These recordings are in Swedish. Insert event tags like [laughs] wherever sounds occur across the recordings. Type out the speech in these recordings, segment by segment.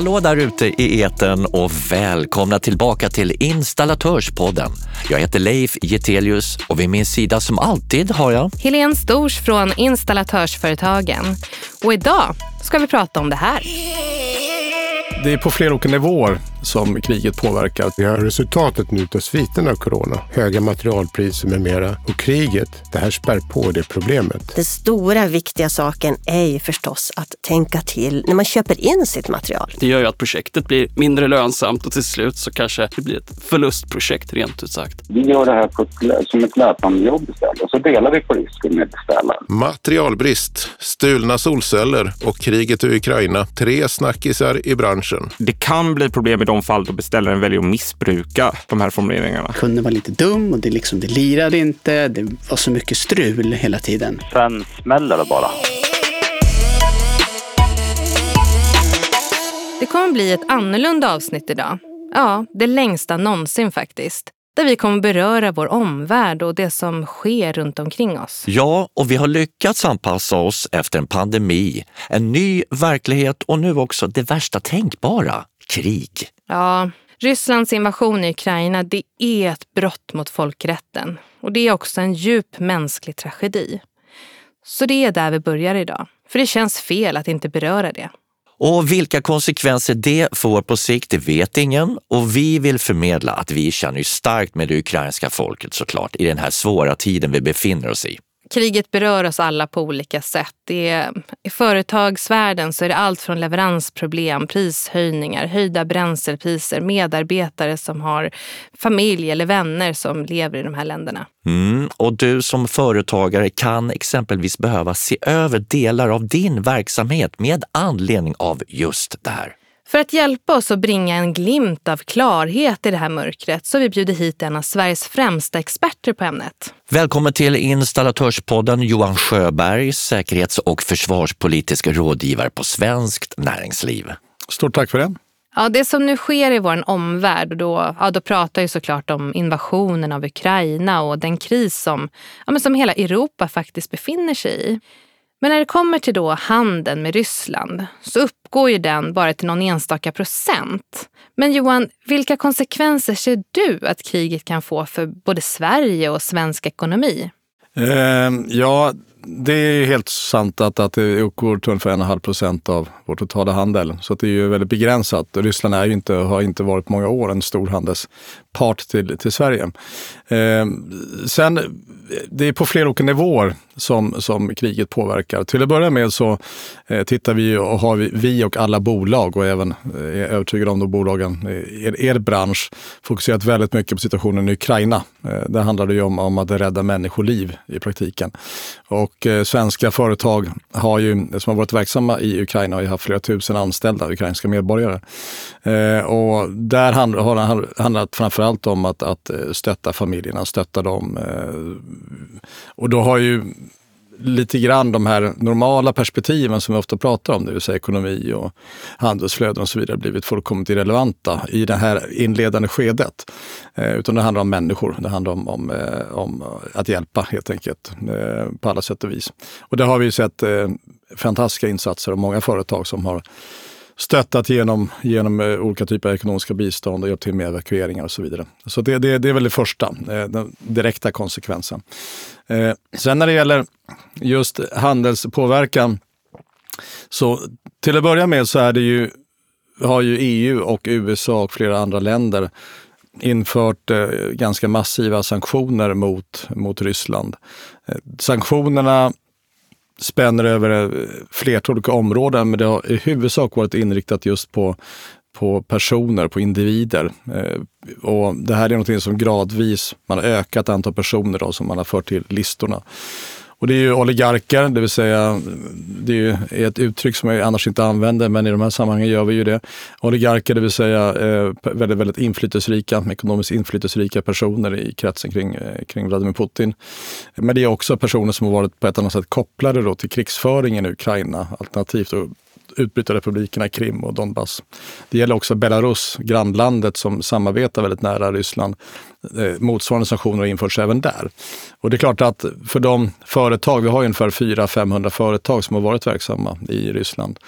Hallå där ute i eten och välkomna tillbaka till Installatörspodden. Jag heter Leif Getelius och vid min sida som alltid har jag Helene Stors från Installatörsföretagen. Och idag ska vi prata om det här. Det är på flera olika nivåer som kriget påverkar. Vi har resultatet nu av sviterna av corona. Höga materialpriser med mera. Och kriget, det här spär på det problemet. Den stora viktiga saken är ju förstås att tänka till när man köper in sitt material. Det gör ju att projektet blir mindre lönsamt och till slut så kanske det blir ett förlustprojekt rent ut sagt. Vi gör det här ett, som ett löpande jobb istället och så delar vi på risken med beställaren. Materialbrist, stulna solceller och kriget i Ukraina. Tre snackisar i branschen. Det kan bli problem i de fall då beställaren väljer att missbruka de här formuleringarna. Kunden var lite dum och det, liksom, det lirade inte. Det var så mycket strul hela tiden. Sen smäller det bara. Det kommer bli ett annorlunda avsnitt idag. Ja, det längsta någonsin faktiskt. Där vi kommer beröra vår omvärld och det som sker runt omkring oss. Ja, och vi har lyckats anpassa oss efter en pandemi, en ny verklighet och nu också det värsta tänkbara, krig. Ja, Rysslands invasion i Ukraina det är ett brott mot folkrätten. Och det är också en djup mänsklig tragedi. Så det är där vi börjar idag. För det känns fel att inte beröra det. Och vilka konsekvenser det får på sikt, det vet ingen. Och vi vill förmedla att vi känner starkt med det ukrainska folket såklart i den här svåra tiden vi befinner oss i. Kriget berör oss alla på olika sätt. Det är, I företagsvärlden så är det allt från leveransproblem, prishöjningar, höjda bränslepriser, medarbetare som har familj eller vänner som lever i de här länderna. Mm, och du som företagare kan exempelvis behöva se över delar av din verksamhet med anledning av just det här. För att hjälpa oss att bringa en glimt av klarhet i det här mörkret så har vi bjudit hit en av Sveriges främsta experter på ämnet. Välkommen till Installatörspodden Johan Sjöberg, säkerhets och försvarspolitisk rådgivare på Svenskt Näringsliv. Stort tack för det. Ja, det som nu sker i vår omvärld, och då, ja, då pratar jag såklart om invasionen av Ukraina och den kris som, ja, men som hela Europa faktiskt befinner sig i. Men när det kommer till då handeln med Ryssland så uppgår ju den bara till någon enstaka procent. Men Johan, vilka konsekvenser ser du att kriget kan få för både Sverige och svensk ekonomi? Eh, ja, det är helt sant att, att det uppgår till ungefär 1,5 procent av vår totala handel. Så det är ju väldigt begränsat. Ryssland är ju inte, har inte varit många år en stor handelspart till, till Sverige. Eh, sen, det är på flera olika nivåer som, som kriget påverkar. Till att börja med så eh, tittar vi och har vi, vi och alla bolag och även eh, är övertygade om de bolagen, eh, er, er bransch, fokuserat väldigt mycket på situationen i Ukraina. Eh, där handlar det ju om, om att rädda människoliv i praktiken. Och eh, svenska företag har ju, som har varit verksamma i Ukraina har ju haft flera tusen anställda ukrainska medborgare. Eh, och där har det handlat framförallt om att, att eh, stötta familjerna, stötta dem. Eh, och då har ju lite grann de här normala perspektiven som vi ofta pratar om, det vill säga ekonomi och handelsflöden och så vidare, blivit fullkomligt irrelevanta i det här inledande skedet. Eh, utan det handlar om människor, det handlar om, om, eh, om att hjälpa helt enkelt eh, på alla sätt och vis. Och där har vi sett eh, fantastiska insatser av många företag som har stöttat genom, genom eh, olika typer av ekonomiska bistånd och hjälpt till med evakueringar och så vidare. Så det, det, det är väl det första, eh, den direkta konsekvensen. Eh, sen när det gäller just handelspåverkan, så till att börja med så är det ju, har ju EU och USA och flera andra länder infört eh, ganska massiva sanktioner mot, mot Ryssland. Eh, sanktionerna spänner över eh, flertal olika områden men det har i huvudsak varit inriktat just på på personer, på individer. Eh, och det här är något som gradvis, man har ökat antal personer då, som man har fört till listorna. Och det är ju oligarker, det vill säga, det är ett uttryck som jag annars inte använder, men i de här sammanhangen gör vi ju det. Oligarker, det vill säga eh, väldigt, väldigt inflytelserika, ekonomiskt inflytelserika personer i kretsen kring, eh, kring Vladimir Putin. Men det är också personer som har varit på ett annat sätt kopplade då till krigsföringen i Ukraina, alternativt utbrytarrepublikerna Krim och Donbass. Det gäller också Belarus, grannlandet som samarbetar väldigt nära Ryssland. Eh, motsvarande sanktioner har införts även där. Och det är klart att för de företag, vi har ungefär 400-500 företag som har varit verksamma i Ryssland.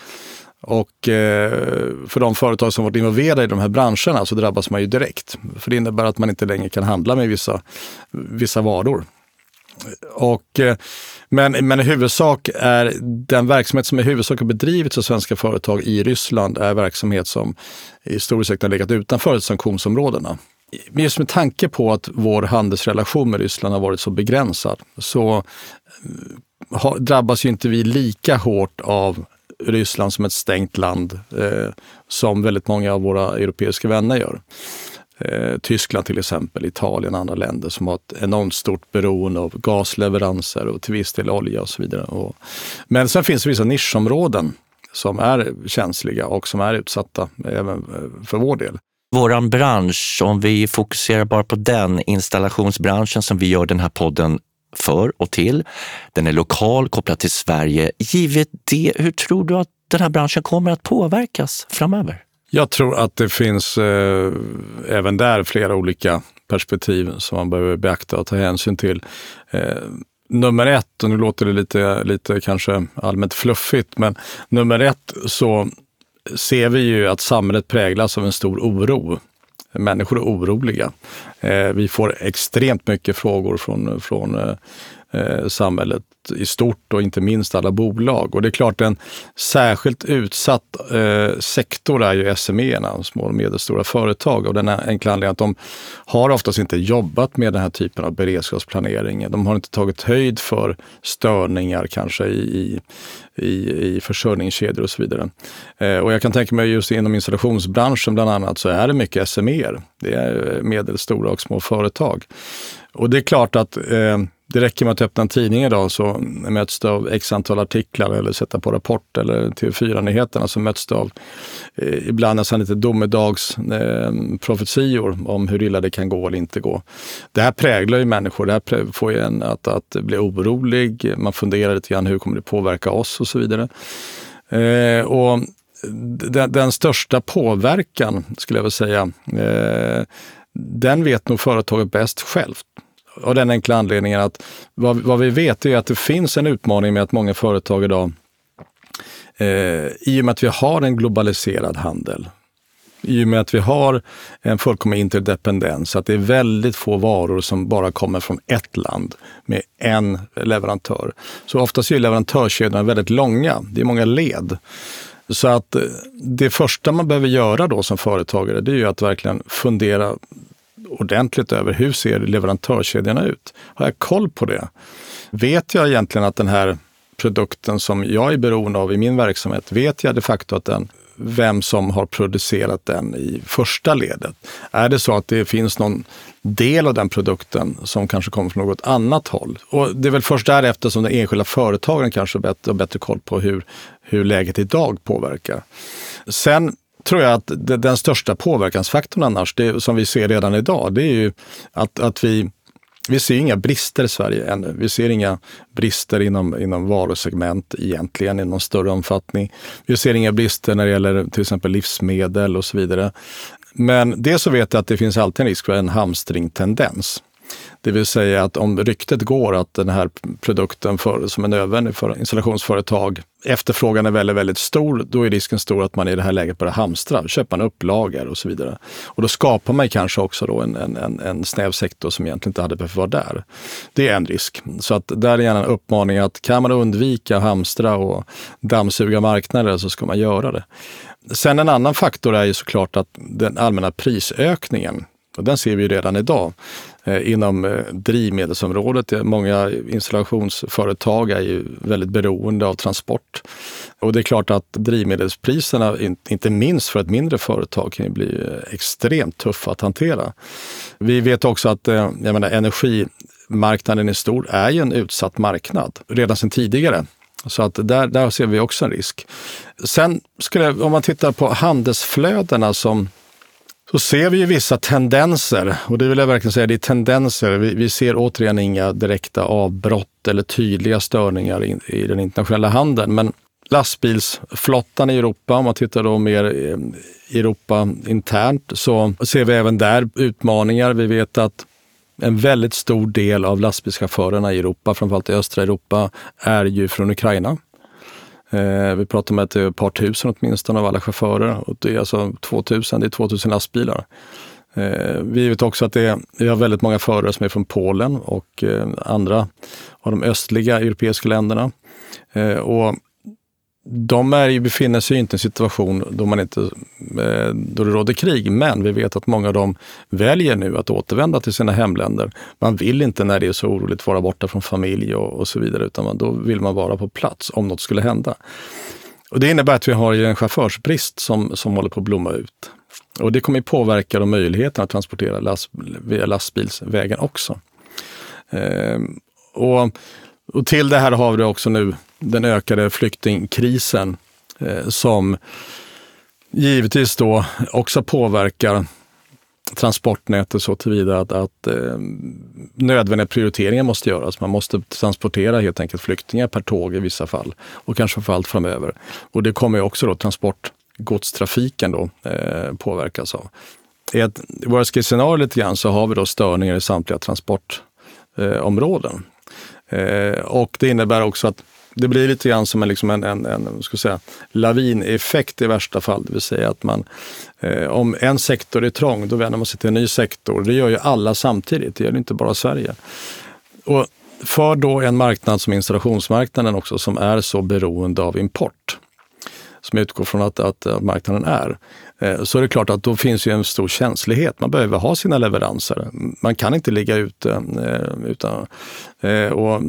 Och eh, för de företag som varit involverade i de här branscherna så drabbas man ju direkt. För det innebär att man inte längre kan handla med vissa, vissa varor. Och, eh, men, men i huvudsak är den verksamhet som i huvudsak har bedrivits av svenska företag i Ryssland är verksamhet som i stor utsträckning har legat utanför sanktionsområdena. Men just med tanke på att vår handelsrelation med Ryssland har varit så begränsad så eh, har, drabbas ju inte vi lika hårt av Ryssland som ett stängt land eh, som väldigt många av våra europeiska vänner gör. Eh, Tyskland till exempel, Italien och andra länder som har ett enormt stort beroende av gasleveranser och till viss del olja och så vidare. Och, men sen finns det vissa nischområden som är känsliga och som är utsatta även eh, för vår del. Våran bransch, om vi fokuserar bara på den installationsbranschen som vi gör den här podden för och till. Den är lokal, kopplad till Sverige. Givet det, hur tror du att den här branschen kommer att påverkas framöver? Jag tror att det finns eh, även där flera olika perspektiv som man behöver beakta och ta hänsyn till. Eh, nummer ett, och nu låter det lite, lite kanske allmänt fluffigt, men nummer ett så ser vi ju att samhället präglas av en stor oro. Människor är oroliga. Eh, vi får extremt mycket frågor från, från eh, eh, samhället i stort och inte minst alla bolag. Och det är klart en särskilt utsatt eh, sektor är ju SME-erna, små och medelstora företag. Och den enkla anledningen att de har oftast inte jobbat med den här typen av beredskapsplanering. De har inte tagit höjd för störningar kanske i, i, i försörjningskedjor och så vidare. Eh, och jag kan tänka mig just inom installationsbranschen bland annat så är det mycket SME. Det är medelstora och små företag. Och det är klart att eh, det räcker med att öppna en tidning idag så möts det av x antal artiklar eller sätta på Rapport eller TV4-nyheterna så möts det av eh, ibland nästan lite domedagsprofetior eh, om hur illa det kan gå eller inte gå. Det här präglar ju människor. Det här får ju en att, att bli orolig. Man funderar lite grann hur kommer det påverka oss och så vidare. Eh, och den, den, största påverkan skulle jag vilja säga, eh, den vet nog företaget bäst självt. Av den enkla anledningen att vad, vad, vi vet är att det finns en utmaning med att många företag idag, eh, i och med att vi har en globaliserad handel, i och med att vi har en fullkomlig interdependens, att det är väldigt få varor som bara kommer från ett land med en leverantör. Så oftast är leverantörskedjorna väldigt långa. Det är många led. Så att eh, det första man behöver göra då som företagare, det är ju att verkligen fundera ordentligt över hur ser leverantörskedjorna ut? Har jag koll på det? Vet jag egentligen att den här produkten som jag är beroende av i min verksamhet, vet jag de facto att den, vem som har producerat den i första ledet? Är det så att det finns någon del av den produkten som kanske kommer från något annat håll? Och det är väl först därefter som den enskilda företagaren kanske har bättre, bättre koll på hur, hur läget idag påverkar. Sen tror jag att den största påverkansfaktorn annars, det, som vi ser redan idag, det är ju att, att vi vi ser inga brister i Sverige ännu. Vi ser inga brister inom, inom varusegment egentligen i någon större omfattning. Vi ser inga brister när det gäller till exempel livsmedel och så vidare. Men det så vet jag att det finns alltid en risk för en hamstringtendens. Det vill säga att om ryktet går att den här produkten för, som är nödvändig för installationsföretag, efterfrågan är väldigt, väldigt stor, då är risken stor att man i det här läget börjar hamstra, köpa en upplager och så vidare. Och då skapar man kanske också då en, en, en snäv sektor som egentligen inte hade behövt vara där. Det är en risk. Så att där är gärna en uppmaning att kan man undvika hamstra och dammsuga marknader så ska man göra det. Sen en annan faktor är ju såklart att den allmänna prisökningen, och den ser vi redan idag. Eh, inom eh, drivmedelsområdet. Eh, många installationsföretag är ju väldigt beroende av transport. Och det är klart att drivmedelspriserna, inte minst för ett mindre företag, kan bli eh, extremt tuffa att hantera. Vi vet också att jag menar, energimarknaden i stor är ju en utsatt marknad redan sedan tidigare. Så att där, där ser vi också en risk. Sen skulle, om man tittar på handelsflödena som så ser vi ju vissa tendenser och det vill jag verkligen säga, det är tendenser. Vi, vi ser återigen inga direkta avbrott eller tydliga störningar i, i den internationella handeln. Men lastbilsflottan i Europa, om man tittar då mer eh, Europa internt, så ser vi även där utmaningar. Vi vet att en väldigt stor del av lastbilschaufförerna i Europa, framförallt i östra Europa, är ju från Ukraina. Eh, vi pratar om att det är ett par tusen åtminstone av alla chaufförer. Och det är alltså 2000, det är 2000 lastbilar. Eh, vi vet också att det är, vi har väldigt många förare som är från Polen och eh, andra av de östliga europeiska länderna. Eh, och de är, befinner sig inte i en situation då, man inte, eh, då det råder krig, men vi vet att många av dem väljer nu att återvända till sina hemländer. Man vill inte när det är så oroligt vara borta från familj och, och så vidare, utan man, då vill man vara på plats om något skulle hända. Och det innebär att vi har en chaufförsbrist som, som håller på att blomma ut. Och det kommer påverka de möjligheterna att transportera last, via lastbilsvägen också. Ehm, och, och till det här har vi också nu den ökade flyktingkrisen eh, som givetvis då också påverkar transportnätet så tillvida att, att eh, nödvändiga prioriteringar måste göras. Man måste transportera helt enkelt flyktingar per tåg i vissa fall och kanske framförallt framöver. Och det kommer också då transportgodstrafiken då eh, påverkas av. I ett worst case scenario lite grann så har vi då störningar i samtliga transportområden. Eh, och det innebär också att det blir lite grann som en, liksom en, en, en ska säga, lavineffekt i värsta fall. Det vill säga att man, eh, om en sektor är trång, då vänder man sig till en ny sektor. Det gör ju alla samtidigt, det gör inte bara Sverige. Och för då en marknad som installationsmarknaden också, som är så beroende av import, som utgår från att, att, att marknaden är, eh, så är det klart att då finns ju en stor känslighet. Man behöver ha sina leveranser. Man kan inte ligga ute. Eh, utan, eh, och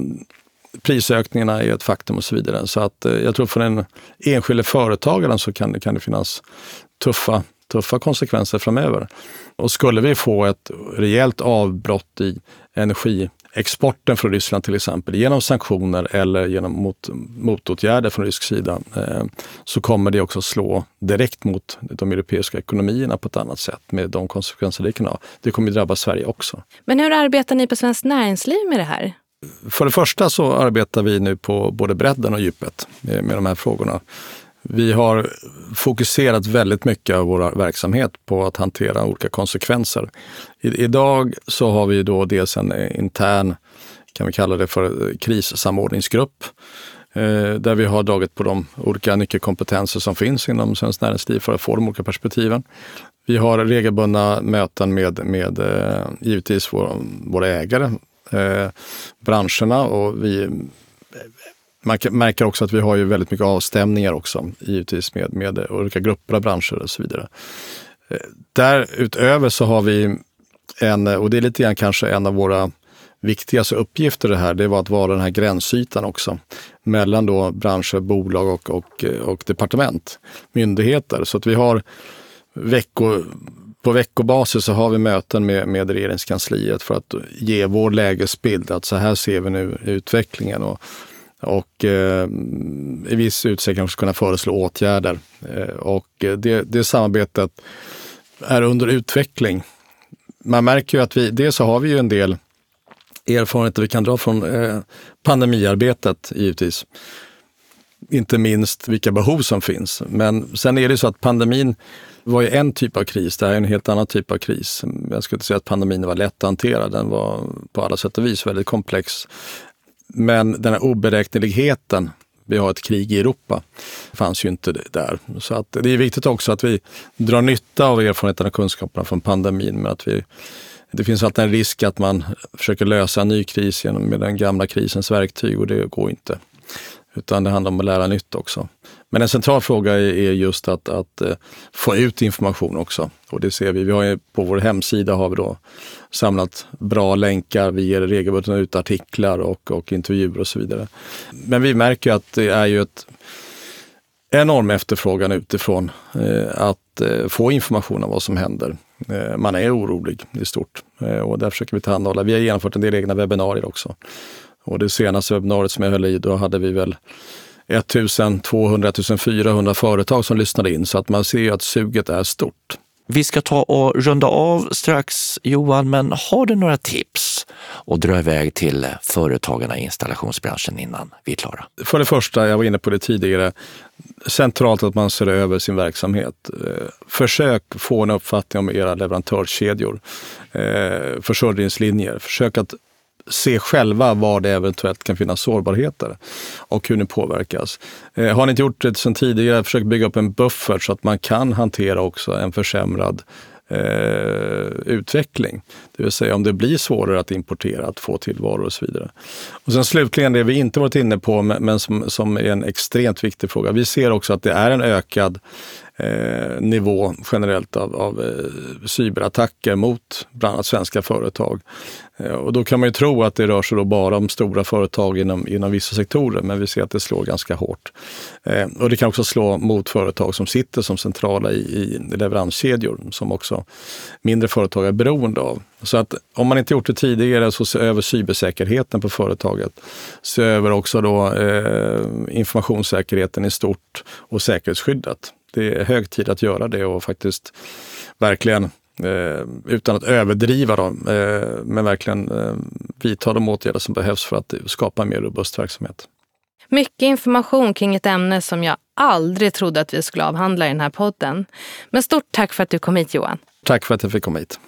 prisökningarna är ett faktum och så vidare. Så att eh, jag tror för den enskilde företagaren så kan, kan det finnas tuffa, tuffa konsekvenser framöver. Och skulle vi få ett rejält avbrott i energiexporten från Ryssland till exempel genom sanktioner eller genom mot, motåtgärder från rysk sida eh, så kommer det också slå direkt mot de europeiska ekonomierna på ett annat sätt med de konsekvenser det kan ha. Det kommer drabba Sverige också. Men hur arbetar ni på Svenskt Näringsliv med det här? För det första så arbetar vi nu på både bredden och djupet med, med de här frågorna. Vi har fokuserat väldigt mycket av vår verksamhet på att hantera olika konsekvenser. I, idag så har vi då dels en intern, kan vi kalla det för krissamordningsgrupp, eh, där vi har dragit på de olika nyckelkompetenser som finns inom Svenskt Näringsliv för att få de olika perspektiven. Vi har regelbundna möten med, med eh, givetvis vår, våra ägare, eh, branscherna och vi man märker också att vi har ju väldigt mycket avstämningar också, givetvis med, med olika grupper av branscher och så vidare. Eh, därutöver så har vi en, och det är lite grann kanske en av våra viktigaste uppgifter det här, det var att vara den här gränsytan också mellan då branscher, bolag och, och, och departement, myndigheter. Så att vi har veckor, på veckobasis så har vi möten med, med regeringskansliet för att ge vår lägesbild, att så här ser vi nu utvecklingen. Och, och eh, i viss utsträckning också kunna föreslå åtgärder. Eh, och det, det samarbetet är under utveckling. Man märker ju att vi, dels så har vi ju en del erfarenheter vi kan dra från eh, pandemiarbetet givetvis. Inte minst vilka behov som finns. Men sen är det så att pandemin var ju en typ av kris, det här är en helt annan typ av kris. Jag skulle inte säga att pandemin var lätt att hantera, den var på alla sätt och vis väldigt komplex. Men den här oberäkneligheten, vi har ett krig i Europa, fanns ju inte där. Så att det är viktigt också att vi drar nytta av erfarenheterna och kunskaperna från pandemin. Men att vi, det finns alltid en risk att man försöker lösa en ny kris genom med den gamla krisens verktyg och det går inte. Utan det handlar om att lära nytt också. Men en central fråga är just att, att eh, få ut information också. Och det ser vi. vi har på vår hemsida har vi då samlat bra länkar. Vi ger regelbundet ut artiklar och, och intervjuer och så vidare. Men vi märker att det är ju ett enorm efterfrågan utifrån eh, att eh, få information om vad som händer. Eh, man är orolig i stort eh, och där försöker vi tillhandahålla. Vi har genomfört en del egna webbinarier också. Och det senaste webbinariet som jag höll i, då hade vi väl 1200-1400 företag som lyssnade in, så att man ser ju att suget är stort. Vi ska ta och runda av strax Johan, men har du några tips och dra iväg till företagarna i installationsbranschen innan vi är klara? För det första, jag var inne på det tidigare, centralt att man ser över sin verksamhet. Eh, försök få en uppfattning om era leverantörskedjor, eh, försörjningslinjer. Försök att se själva var det eventuellt kan finnas sårbarheter och hur ni påverkas. Eh, har ni inte gjort det sedan tidigare, försök bygga upp en buffert så att man kan hantera också en försämrad eh, utveckling. Det vill säga om det blir svårare att importera, att få till varor och så vidare. Och sen slutligen det vi inte varit inne på, men som, som är en extremt viktig fråga. Vi ser också att det är en ökad eh, nivå generellt av, av eh, cyberattacker mot bland annat svenska företag. Eh, och då kan man ju tro att det rör sig då bara om stora företag inom, inom vissa sektorer, men vi ser att det slår ganska hårt. Eh, och det kan också slå mot företag som sitter som centrala i, i leveranskedjor, som också mindre företag är beroende av. Så att om man inte gjort det tidigare så se över cybersäkerheten på företaget. Se över också då eh, informationssäkerheten i stort och säkerhetsskyddet det är hög tid att göra det och faktiskt verkligen Eh, utan att överdriva dem, eh, men verkligen eh, vidta de åtgärder som behövs för att skapa en mer robust verksamhet. Mycket information kring ett ämne som jag aldrig trodde att vi skulle avhandla i den här podden. Men stort tack för att du kom hit Johan. Tack för att jag fick komma hit.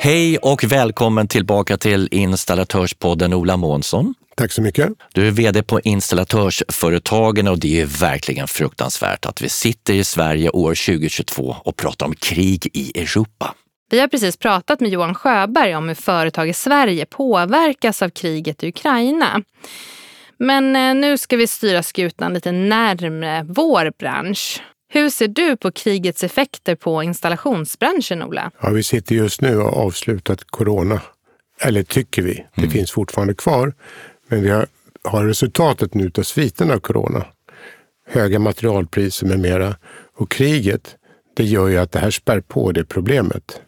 Hej och välkommen tillbaka till Installatörspodden Ola Månsson. Tack så mycket. Du är vd på Installatörsföretagen och det är verkligen fruktansvärt att vi sitter i Sverige år 2022 och pratar om krig i Europa. Vi har precis pratat med Johan Sjöberg om hur företag i Sverige påverkas av kriget i Ukraina. Men eh, nu ska vi styra skutan lite närmre vår bransch. Hur ser du på krigets effekter på installationsbranschen, Ola? Ja, vi sitter just nu och har avslutat corona. Eller tycker vi. Det mm. finns fortfarande kvar. Men vi har, har resultatet nu av sviterna av corona. Höga materialpriser med mera. Och kriget, det gör ju att det här spär på det problemet.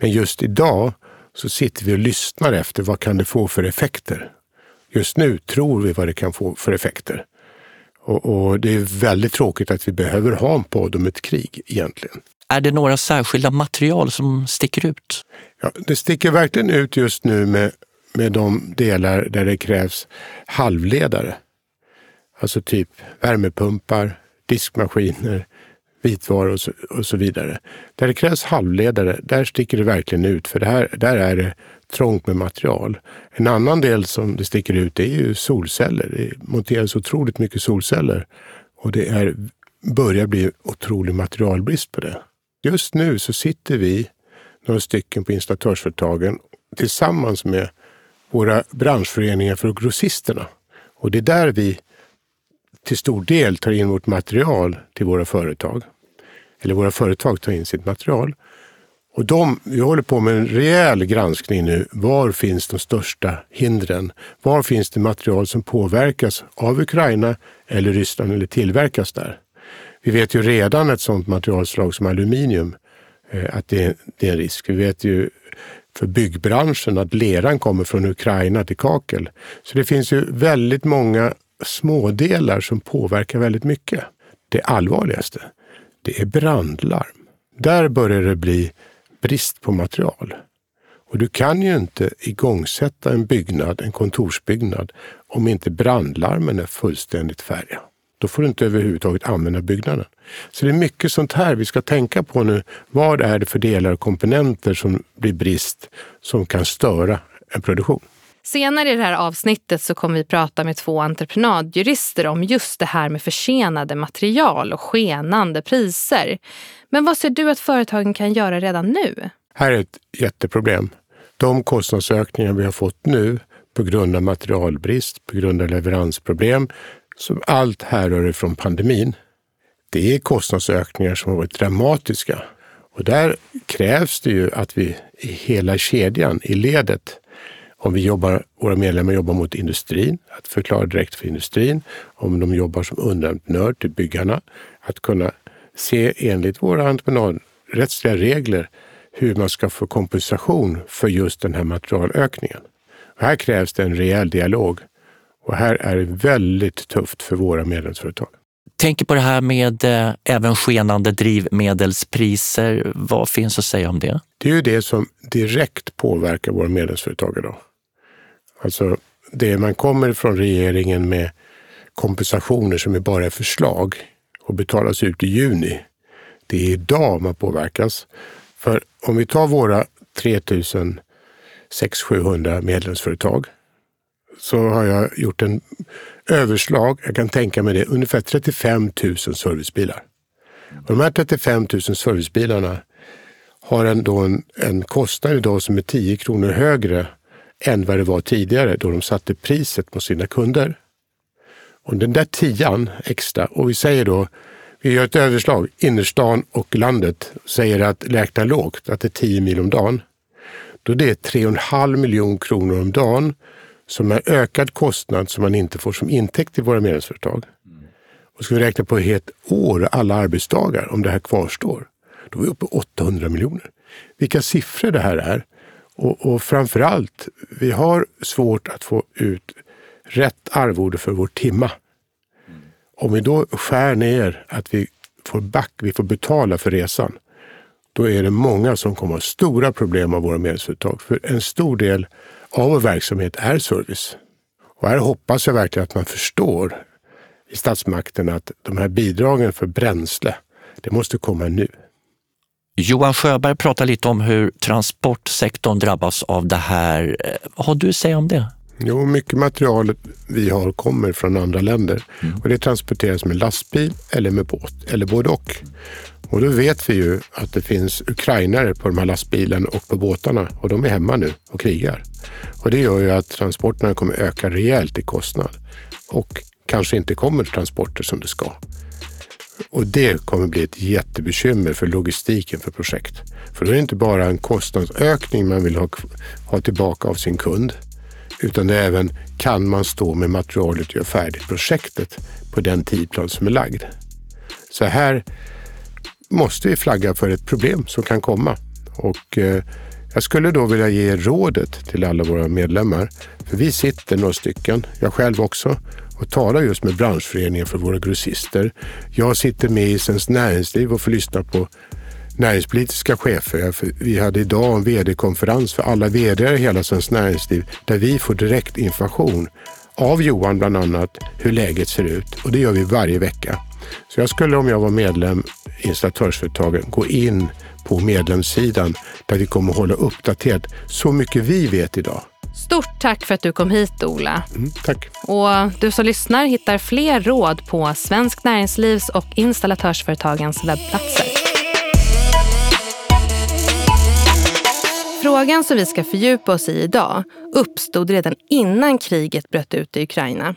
Men just idag så sitter vi och lyssnar efter vad kan det få för effekter. Just nu tror vi vad det kan få för effekter. Och, och, det är väldigt tråkigt att vi behöver ha en podd om ett krig egentligen. Är det några särskilda material som sticker ut? Ja, det sticker verkligen ut just nu med, med de delar där det krävs halvledare. Alltså typ värmepumpar, diskmaskiner, vitvaror och så, och så vidare. Där det krävs halvledare, där sticker det verkligen ut för det här, där är det trångt med material. En annan del som det sticker ut är ju solceller. Det monteras otroligt mycket solceller och det är, börjar bli otrolig materialbrist på det. Just nu så sitter vi, några stycken på installatörsföretagen, tillsammans med våra branschföreningar för grossisterna. Och det är där vi till stor del tar in vårt material till våra företag. Eller våra företag tar in sitt material. Och de, vi håller på med en rejäl granskning nu. Var finns de största hindren? Var finns det material som påverkas av Ukraina eller Ryssland eller tillverkas där? Vi vet ju redan ett sådant materialslag som aluminium, eh, att det är en risk. Vi vet ju för byggbranschen att leran kommer från Ukraina till kakel. Så det finns ju väldigt många smådelar som påverkar väldigt mycket. Det allvarligaste, det är brandlarm. Där börjar det bli brist på material. Och du kan ju inte igångsätta en byggnad, en kontorsbyggnad, om inte brandlarmen är fullständigt färdiga. Då får du inte överhuvudtaget använda byggnaden. Så det är mycket sånt här vi ska tänka på nu. Vad är det för delar och komponenter som blir brist som kan störa en produktion? Senare i det här avsnittet så kommer vi prata med två entreprenadjurister om just det här med försenade material och skenande priser. Men vad ser du att företagen kan göra redan nu? Här är ett jätteproblem. De kostnadsökningar vi har fått nu på grund av materialbrist, på grund av leveransproblem, som allt härrör ifrån pandemin. Det är kostnadsökningar som har varit dramatiska. Och där krävs det ju att vi i hela kedjan, i ledet, om vi jobbar, våra medlemmar jobbar mot industrin, att förklara direkt för industrin. Om de jobbar som underentreprenör till byggarna, att kunna se enligt våra entreprenadrättsliga regler hur man ska få kompensation för just den här materialökningen. Och här krävs det en rejäl dialog och här är det väldigt tufft för våra medlemsföretag. Tänker på det här med eh, även skenande drivmedelspriser. Vad finns att säga om det? Det är ju det som direkt påverkar våra medlemsföretag idag. Alltså det man kommer från regeringen med kompensationer som är bara förslag och betalas ut i juni. Det är idag man påverkas. För om vi tar våra 3000 600-700 medlemsföretag så har jag gjort en överslag, jag kan tänka mig det, ungefär 35 000 servicebilar. Och de här 35 000 servicebilarna har ändå en, en kostnad idag som är 10 kronor högre än vad det var tidigare då de satte priset på sina kunder. Och den där tian extra, och vi säger då, vi gör ett överslag, innerstan och landet säger att räkna lågt, att det är 10 mil om dagen. Då det är 3,5 miljoner kronor om dagen som är ökad kostnad som man inte får som intäkt i våra medlemsföretag. Och ska vi räkna på ett år, alla arbetsdagar, om det här kvarstår, då är vi uppe på 800 miljoner. Vilka siffror det här är. Och, och framför allt, vi har svårt att få ut rätt arvode för vår timma. Om vi då skär ner att vi får back, vi får betala för resan, då är det många som kommer ha stora problem av våra medlemsföretag. För en stor del av vår verksamhet är service. Och här hoppas jag verkligen att man förstår i statsmakten att de här bidragen för bränsle, det måste komma nu. Johan Sjöberg pratar lite om hur transportsektorn drabbas av det här. Eh, vad har du att säga om det? Jo, mycket material vi har kommer från andra länder Mm. och det transporteras med lastbil eller med båt eller både och. Och då vet vi ju att det finns ukrainare på de här lastbilarna och på båtarna och de är hemma nu och krigar. Och det gör ju att transporterna kommer öka rejält i kostnad och kanske inte kommer transporter som det ska. Och det kommer bli ett jättebekymmer för logistiken för projekt. För då är det inte bara en kostnadsökning man vill ha, ha tillbaka av sin kund, utan det är även kan man stå med materialet och göra färdigt projektet på den tidplan som är lagd. Så här måste vi flagga för ett problem som kan komma. Och eh, jag skulle då vilja ge rådet till alla våra medlemmar. För vi sitter några stycken, jag själv också, och talar just med branschföreningen för våra grossister. Jag sitter med i Svenskt Näringsliv och får lyssna på näringspolitiska chefer. Vi hade idag en vd-konferens för alla vd i hela Svenskt Näringsliv där vi får direkt information av Johan bland annat hur läget ser ut och det gör vi varje vecka. Så jag skulle om jag var medlem installatörsföretagen gå in på medlemssidan där vi kommer hålla uppdaterat så mycket vi vet idag. Stort tack för att du kom hit Ola. Mm, tack. Och du som lyssnar hittar fler råd på Svensk Näringslivs och installatörsföretagens webbplatser. Frågan som vi ska fördjupa oss i idag uppstod redan innan kriget bröt ut i Ukraina,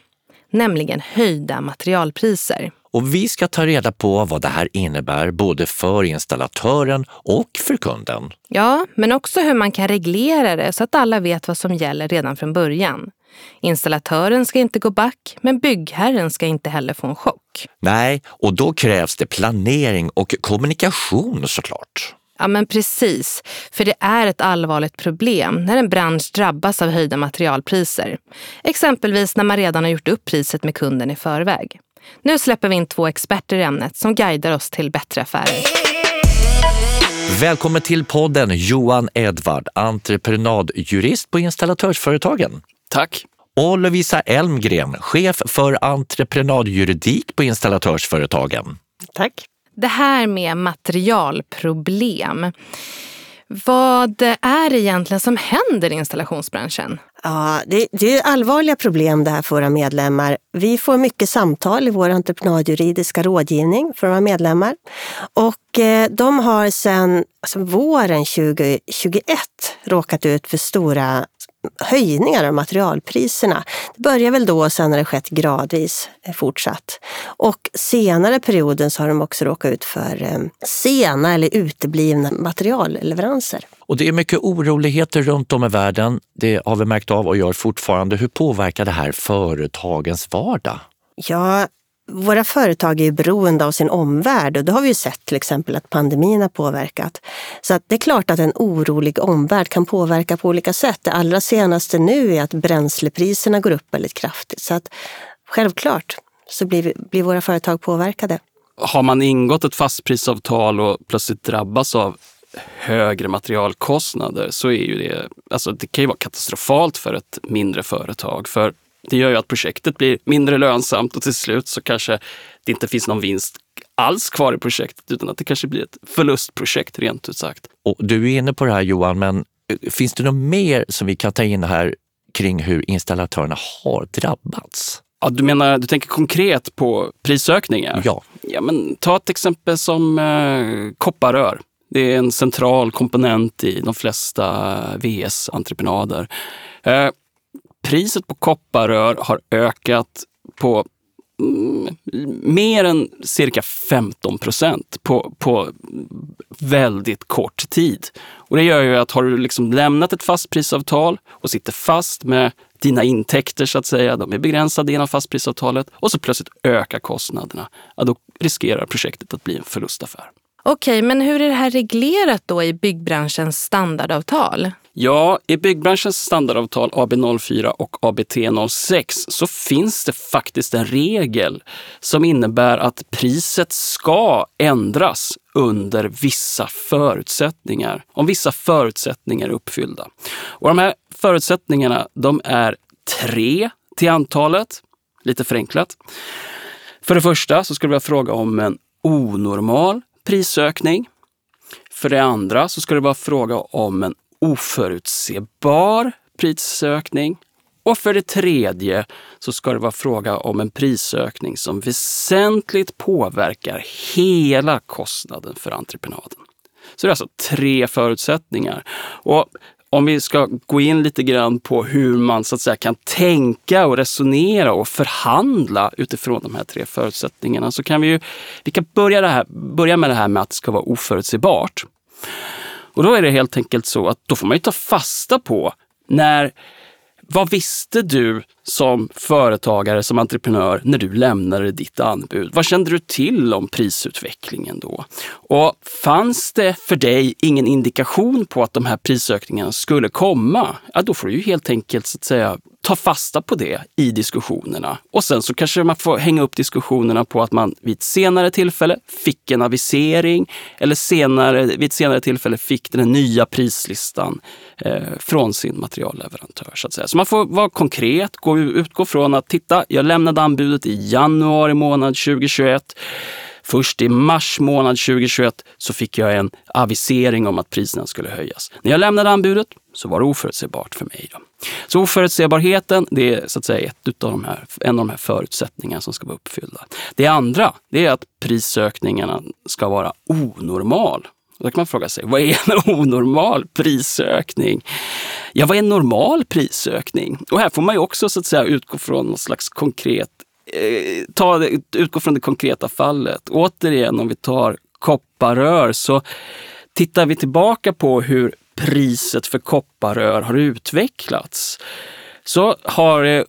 nämligen höjda materialpriser. Och vi ska ta reda på vad det här innebär både för installatören och för kunden. Ja, men också hur man kan reglera det så att alla vet vad som gäller redan från början. Installatören ska inte gå back, men byggherren ska inte heller få en chock. Nej, och då krävs det planering och kommunikation såklart. Ja, men precis. För det är ett allvarligt problem när en bransch drabbas av höjda materialpriser. Exempelvis när man redan har gjort upp priset med kunden i förväg. Nu släpper vi in två experter i ämnet som guidar oss till bättre affärer. Välkommen till podden Johan Edvard, entreprenadjurist på Installatörsföretagen. Tack. Och Lovisa Elmgren, chef för entreprenadjuridik på Installatörsföretagen. Tack. Det här med materialproblem. Vad är det egentligen som händer i installationsbranschen? Ja, det, det är allvarliga problem det här för våra medlemmar. Vi får mycket samtal i vår entreprenadjuridiska rådgivning för våra medlemmar. Och eh, de har sedan alltså våren 2021 råkat ut för stora höjningar av materialpriserna. Det börjar väl då, sen har det skett gradvis eh, fortsatt. Och senare perioden så har de också råkat ut för eh, sena eller uteblivna materialleveranser. Och det är mycket oroligheter runt om i världen. Det har vi märkt av och gör fortfarande. Hur påverkar det här företagens vardag? Ja, våra företag är ju beroende av sin omvärld och det har vi ju sett till exempel att pandemin har påverkat. Så att det är klart att en orolig omvärld kan påverka på olika sätt. Det allra senaste nu är att bränslepriserna går upp väldigt kraftigt. Så att självklart så blir, vi, blir våra företag påverkade. Har man ingått ett fastprisavtal och plötsligt drabbas av högre materialkostnader så är ju det, alltså det kan ju vara katastrofalt för ett mindre företag. För det gör ju att projektet blir mindre lönsamt och till slut så kanske det inte finns någon vinst alls kvar i projektet utan att det kanske blir ett förlustprojekt rent ut sagt. Och du är inne på det här Johan, men Finns det något mer som vi kan ta in här kring hur installatörerna har drabbats? Ja, du menar, du tänker konkret på prisökningar? Ja. ja men, ta ett exempel som eh, kopparrör. Det är en central komponent i de flesta VS-entreprenader. Eh, priset på kopparrör har ökat på mm, mer än cirka 15 procent på, på väldigt kort tid. Och det gör ju att har du liksom lämnat ett fastprisavtal och sitter fast med dina intäkter så att säga, de är begränsade genom fastprisavtalet och så plötsligt ökar kostnaderna, ja, då riskerar projektet att bli en förlustaffär. Okej, men hur är det här reglerat då i byggbranschens standardavtal? Ja, i byggbranschens standardavtal AB04 och ABT06 så finns det faktiskt en regel som innebär att priset ska ändras under vissa förutsättningar, om vissa förutsättningar är uppfyllda. Och de här förutsättningarna, de är tre till antalet, lite förenklat. För det första så skulle det vara fråga om en onormal prisökning. För det andra så ska det vara fråga om en oförutsebar prisökning. Och för det tredje så ska det vara fråga om en prisökning som väsentligt påverkar hela kostnaden för entreprenaden. Så det är alltså tre förutsättningar. Och om vi ska gå in lite grann på hur man så att säga kan tänka och resonera och förhandla utifrån de här tre förutsättningarna så kan vi ju, vi kan börja, det här, börja med det här med att det ska vara oförutsägbart. Och då är det helt enkelt så att då får man ju ta fasta på när vad visste du som företagare, som entreprenör, när du lämnade ditt anbud? Vad kände du till om prisutvecklingen då? Och fanns det för dig ingen indikation på att de här prisökningarna skulle komma? Ja, då får du ju helt enkelt så att säga ta fasta på det i diskussionerna. Och sen så kanske man får hänga upp diskussionerna på att man vid ett senare tillfälle fick en avisering eller senare, vid ett senare tillfälle fick den nya prislistan eh, från sin materialleverantör. Så, att säga. så man får vara konkret, gå, utgå från att titta, jag lämnade anbudet i januari månad 2021. Först i mars månad 2021 så fick jag en avisering om att priserna skulle höjas. När jag lämnade anbudet så var det oförutsägbart för mig. Då. Så oförutsägbarheten, det är så att säga ett av de här, en av de här förutsättningarna som ska vara uppfyllda. Det andra, det är att prisökningarna ska vara onormal. Då kan man fråga sig, vad är en [laughs] onormal prisökning? Ja, vad är en normal prisökning? Och här får man ju också så att säga utgå från något slags konkret eh, ta, utgå från det konkreta fallet. Återigen, om vi tar kopparrör så tittar vi tillbaka på hur priset för kopparrör har utvecklats så har det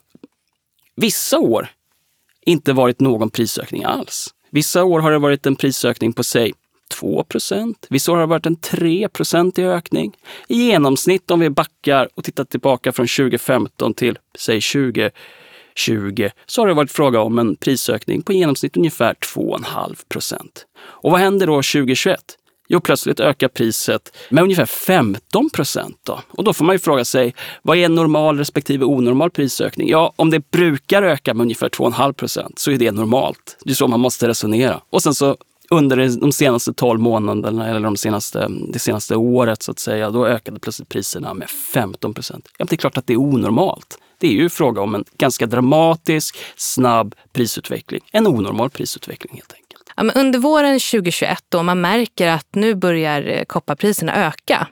vissa år inte varit någon prisökning alls. Vissa år har det varit en prisökning på säg 2 Vissa år har det varit en 3 i ökning. I genomsnitt om vi backar och tittar tillbaka från 2015 till säg 2020 så har det varit fråga om en prisökning på i genomsnitt ungefär 2,5 Och vad händer då 2021? Jo, plötsligt ökar priset med ungefär 15 procent. Då. Och då får man ju fråga sig, vad är normal respektive onormal prisökning? Ja, om det brukar öka med ungefär 2,5 procent så är det normalt. Det är så man måste resonera. Och sen så under de senaste 12 månaderna eller de senaste, det senaste året så att säga, då ökade plötsligt priserna med 15 procent. Ja, det är klart att det är onormalt. Det är ju fråga om en ganska dramatisk, snabb prisutveckling. En onormal prisutveckling helt enkelt. Ja, men under våren 2021 då man märker att nu börjar eh, kopparpriserna öka.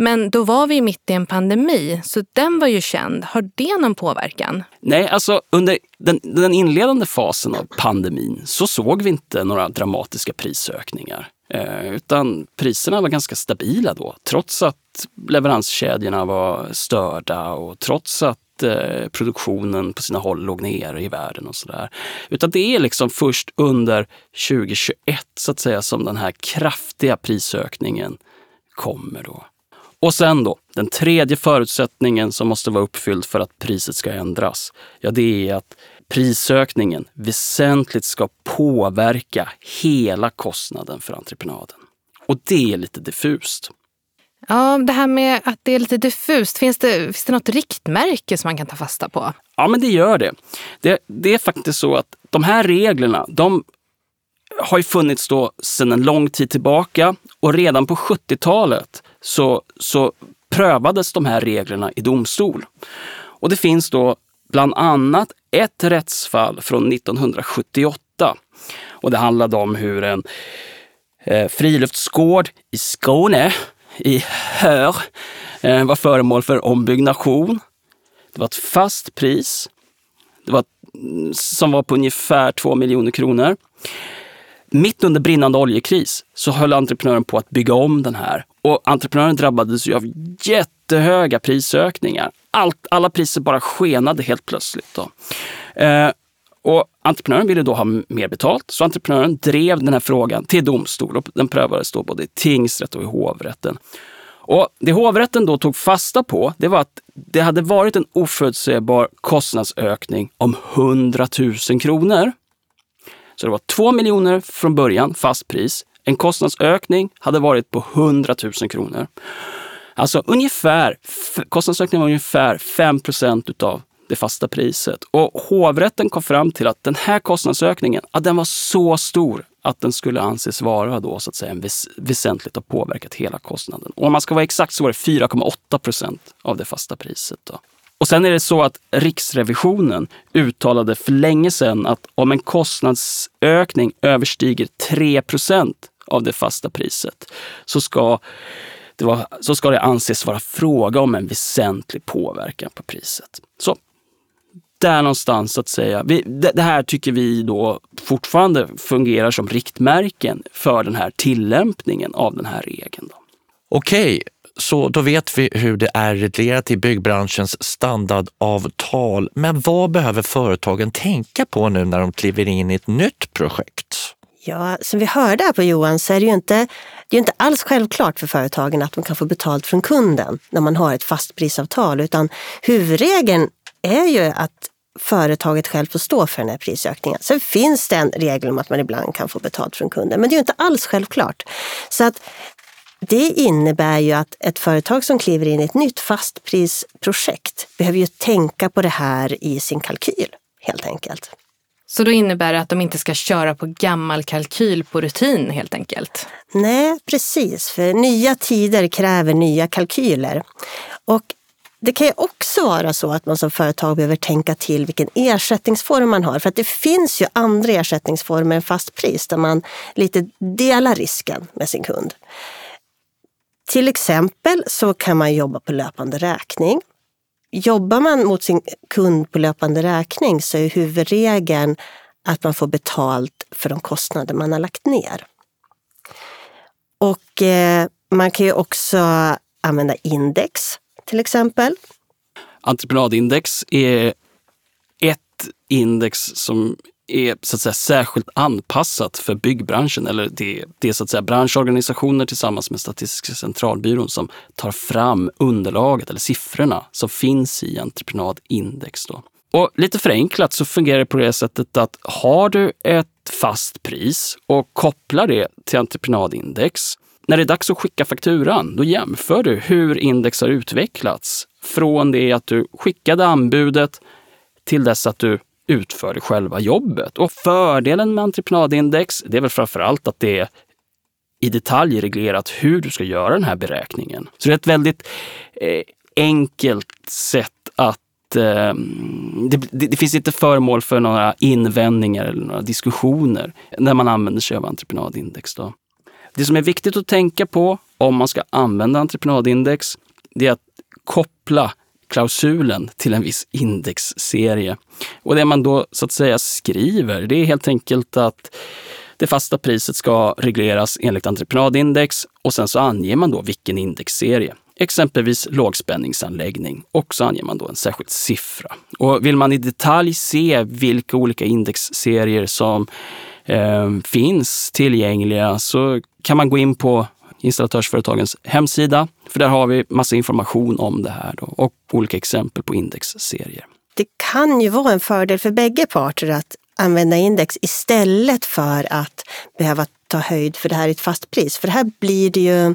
Men då var vi mitt i en pandemi, så den var ju känd. Har det någon påverkan? Nej, alltså under den, den inledande fasen av pandemin så såg vi inte några dramatiska prisökningar. Eh, utan priserna var ganska stabila då, trots att leveranskedjorna var störda och trots att eh, produktionen på sina håll låg nere i världen och sådär. Utan det är liksom först under 2021 så att säga som den här kraftiga prisökningen kommer då. Och sen då, den tredje förutsättningen som måste vara uppfylld för att priset ska ändras. Ja, det är att prisökningen väsentligt ska påverka hela kostnaden för entreprenaden. Och det är lite diffust. Ja, det här med att det är lite diffust. Finns det, finns det något riktmärke som man kan ta fasta på? Ja, men det gör det. Det, det är faktiskt så att de här reglerna, de har ju funnits då sedan en lång tid tillbaka och redan på 70-talet så, så prövades de här reglerna i domstol. Och det finns då bland annat ett rättsfall från 1978. Och det handlade om hur en eh, friluftsgård i Skåne, i Hör, eh, var föremål för ombyggnation. Det var ett fast pris det var, mm, som var på ungefär 2 miljoner kronor. Mitt under brinnande oljekris så höll entreprenören på att bygga om den här och entreprenören drabbades ju av jättehöga prisökningar. Allt, alla priser bara skenade helt plötsligt. Då. Eh, och entreprenören ville då ha mer betalt, så entreprenören drev den här frågan till domstol och den prövades då både i tingsrätt och i hovrätten. Och det hovrätten då tog fasta på, det var att det hade varit en oförutsägbar kostnadsökning om 100 000 kronor. Så det var 2 miljoner från början, fast pris. En kostnadsökning hade varit på 100 000 kronor. Alltså ungefär, kostnadsökningen var ungefär 5 procent utav det fasta priset. Och hovrätten kom fram till att den här kostnadsökningen, att den var så stor att den skulle anses vara då så att säga väs väsentligt har påverkat hela kostnaden. Och om man ska vara exakt så var det 4,8 procent av det fasta priset. Då. Och sen är det så att Riksrevisionen uttalade för länge sedan att om en kostnadsökning överstiger 3 procent av det fasta priset så ska det, var, så ska det anses vara fråga om en väsentlig påverkan på priset. Så där någonstans så att säga. Vi, det, det, här tycker vi då fortfarande fungerar som riktmärken för den här tillämpningen av den här regeln. Då. Okej, så då vet vi hur det är reglerat i byggbranschens standardavtal. Men vad behöver företagen tänka på nu när de kliver in i ett nytt projekt? Ja, som vi hörde här på Johan så är det ju inte, det är inte alls självklart för företagen att de kan få betalt från kunden när man har ett fastprisavtal, utan huvudregeln är ju att företaget själv får stå för den här prisökningen. Sen finns det en regel om att man ibland kan få betalt från kunden, men det är ju inte alls självklart. Så att det innebär ju att ett företag som kliver in i ett nytt fastprisprojekt behöver ju tänka på det här i sin kalkyl, helt enkelt. Så då innebär det att de inte ska köra på gammal kalkyl på rutin helt enkelt? Nej, precis. För nya tider kräver nya kalkyler. Och det kan ju också vara så att man som företag behöver tänka till vilken ersättningsform man har. För att det finns ju andra ersättningsformer än fast pris där man lite delar risken med sin kund. Till exempel så kan man jobba på löpande räkning. Jobbar man mot sin kund på löpande räkning så är huvudregeln att man får betalt för de kostnader man har lagt ner. Och eh, man kan ju också använda index till exempel. Entreprenadindex är ett index som är så att säga, särskilt anpassat för byggbranschen. Eller det, det är så att säga branschorganisationer tillsammans med Statistiska centralbyrån som tar fram underlaget eller siffrorna som finns i entreprenadindex. Då. Och lite förenklat så fungerar det på det sättet att har du ett fast pris och kopplar det till entreprenadindex när det är dags att skicka fakturan, då jämför du hur index har utvecklats från det att du skickade anbudet till dess att du utförde själva jobbet. Och fördelen med entreprenadindex, det är väl framför allt att det är i detalj reglerat hur du ska göra den här beräkningen. Så det är ett väldigt eh, enkelt sätt att eh, det, det, det, finns inte föremål för några invändningar eller några diskussioner när man använder sig av entreprenadindex. Då. Det som är viktigt att tänka på om man ska använda entreprenadindex, det är att koppla klausulen till en viss indexserie. Och det man då så att säga skriver, det är helt enkelt att det fasta priset ska regleras enligt entreprenadindex och sen så anger man då vilken indexserie. Exempelvis lågspänningsanläggning och så anger man då en särskild siffra. Och vill man i detalj se vilka olika indexserier som eh, finns tillgängliga så kan man gå in på installatörsföretagens hemsida. För där har vi massa information om det här då, och olika exempel på indexserier. Det kan ju vara en fördel för bägge parter att använda index istället för att behöva ta höjd för det här i ett fast pris. För här blir det ju...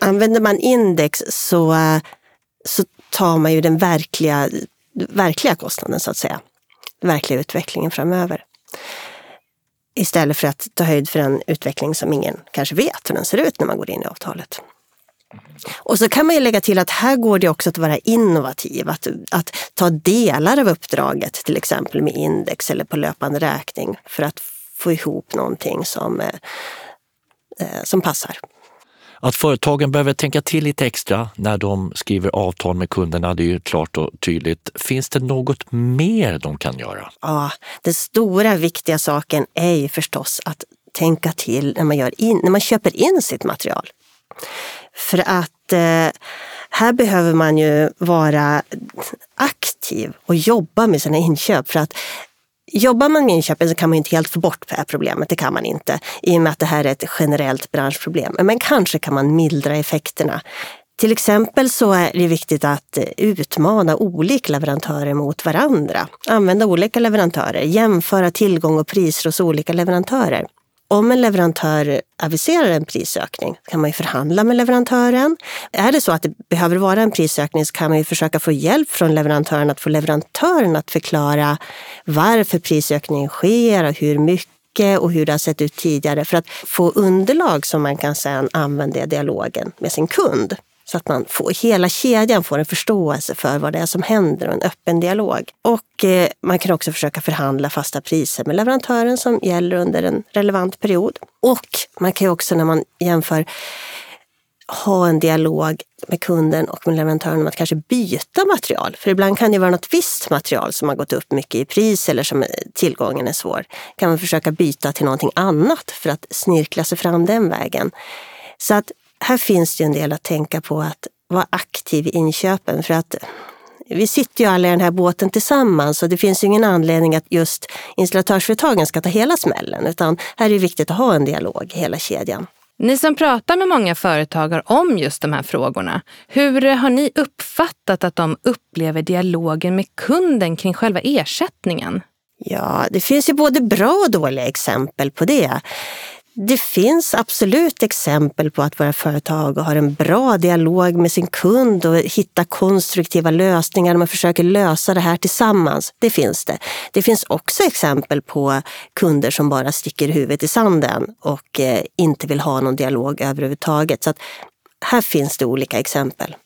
Använder man index så, så tar man ju den verkliga, verkliga kostnaden så att säga. Den verkliga utvecklingen framöver istället för att ta höjd för en utveckling som ingen kanske vet hur den ser ut när man går in i avtalet. Och så kan man ju lägga till att här går det också att vara innovativ, att, att ta delar av uppdraget, till exempel med index eller på löpande räkning för att få ihop någonting som, eh, eh, som passar. Att företagen behöver tänka till lite extra när de skriver avtal med kunderna, det är ju klart och tydligt. Finns det något mer de kan göra? Ja, den stora viktiga saken är ju förstås att tänka till när man, gör in, när man köper in sitt material. För att eh, här behöver man ju vara aktiv och jobba med sina inköp. För att Jobbar man med inköpen så kan man inte helt få bort det här problemet, det kan man inte. I och med att det här är ett generellt branschproblem. Men kanske kan man mildra effekterna. Till exempel så är det viktigt att eh, utmana olika leverantörer mot varandra. Använda olika leverantörer, jämföra tillgång och priser hos olika leverantörer om en leverantör aviserar en prisökning kan man ju förhandla med leverantören. Är det så att det behöver vara en prisökning så kan man ju försöka få hjälp från leverantören att få leverantören att förklara varför prisökningen sker och hur mycket och hur det har sett ut tidigare för att få underlag som man kan sedan använda i dialogen med sin kund. Så att man får, hela kedjan får en förståelse för vad det är som händer och en öppen dialog. Och eh, man kan också försöka förhandla fasta priser med leverantören som gäller under en relevant period. Och man kan ju också när man jämför ha en dialog med kunden och med leverantören om att kanske byta material. För ibland kan det vara något visst material som har gått upp mycket i pris eller som eh, tillgången är svår. Kan man försöka byta till någonting annat för att snirkla sig fram den vägen. Så att här finns det en del att tänka på att vara aktiv i inköpen för att vi sitter ju alla i den här båten tillsammans och det finns ingen anledning att just installatörsföretagen ska ta hela smällen utan här är det viktigt att ha en dialog i hela kedjan. Ni som pratar med många företagare om just de här frågorna, hur har ni uppfattat att de upplever dialogen med kunden kring själva ersättningen? Ja, det finns ju både bra och dåliga exempel på det. Det finns absolut exempel på att våra företag har en bra dialog med sin kund och hittar konstruktiva lösningar. Man försöker lösa det här tillsammans. Det finns det. Det finns också exempel på kunder som bara sticker huvudet i sanden och eh, inte vill ha någon dialog överhuvudtaget. Så att här finns det olika exempel.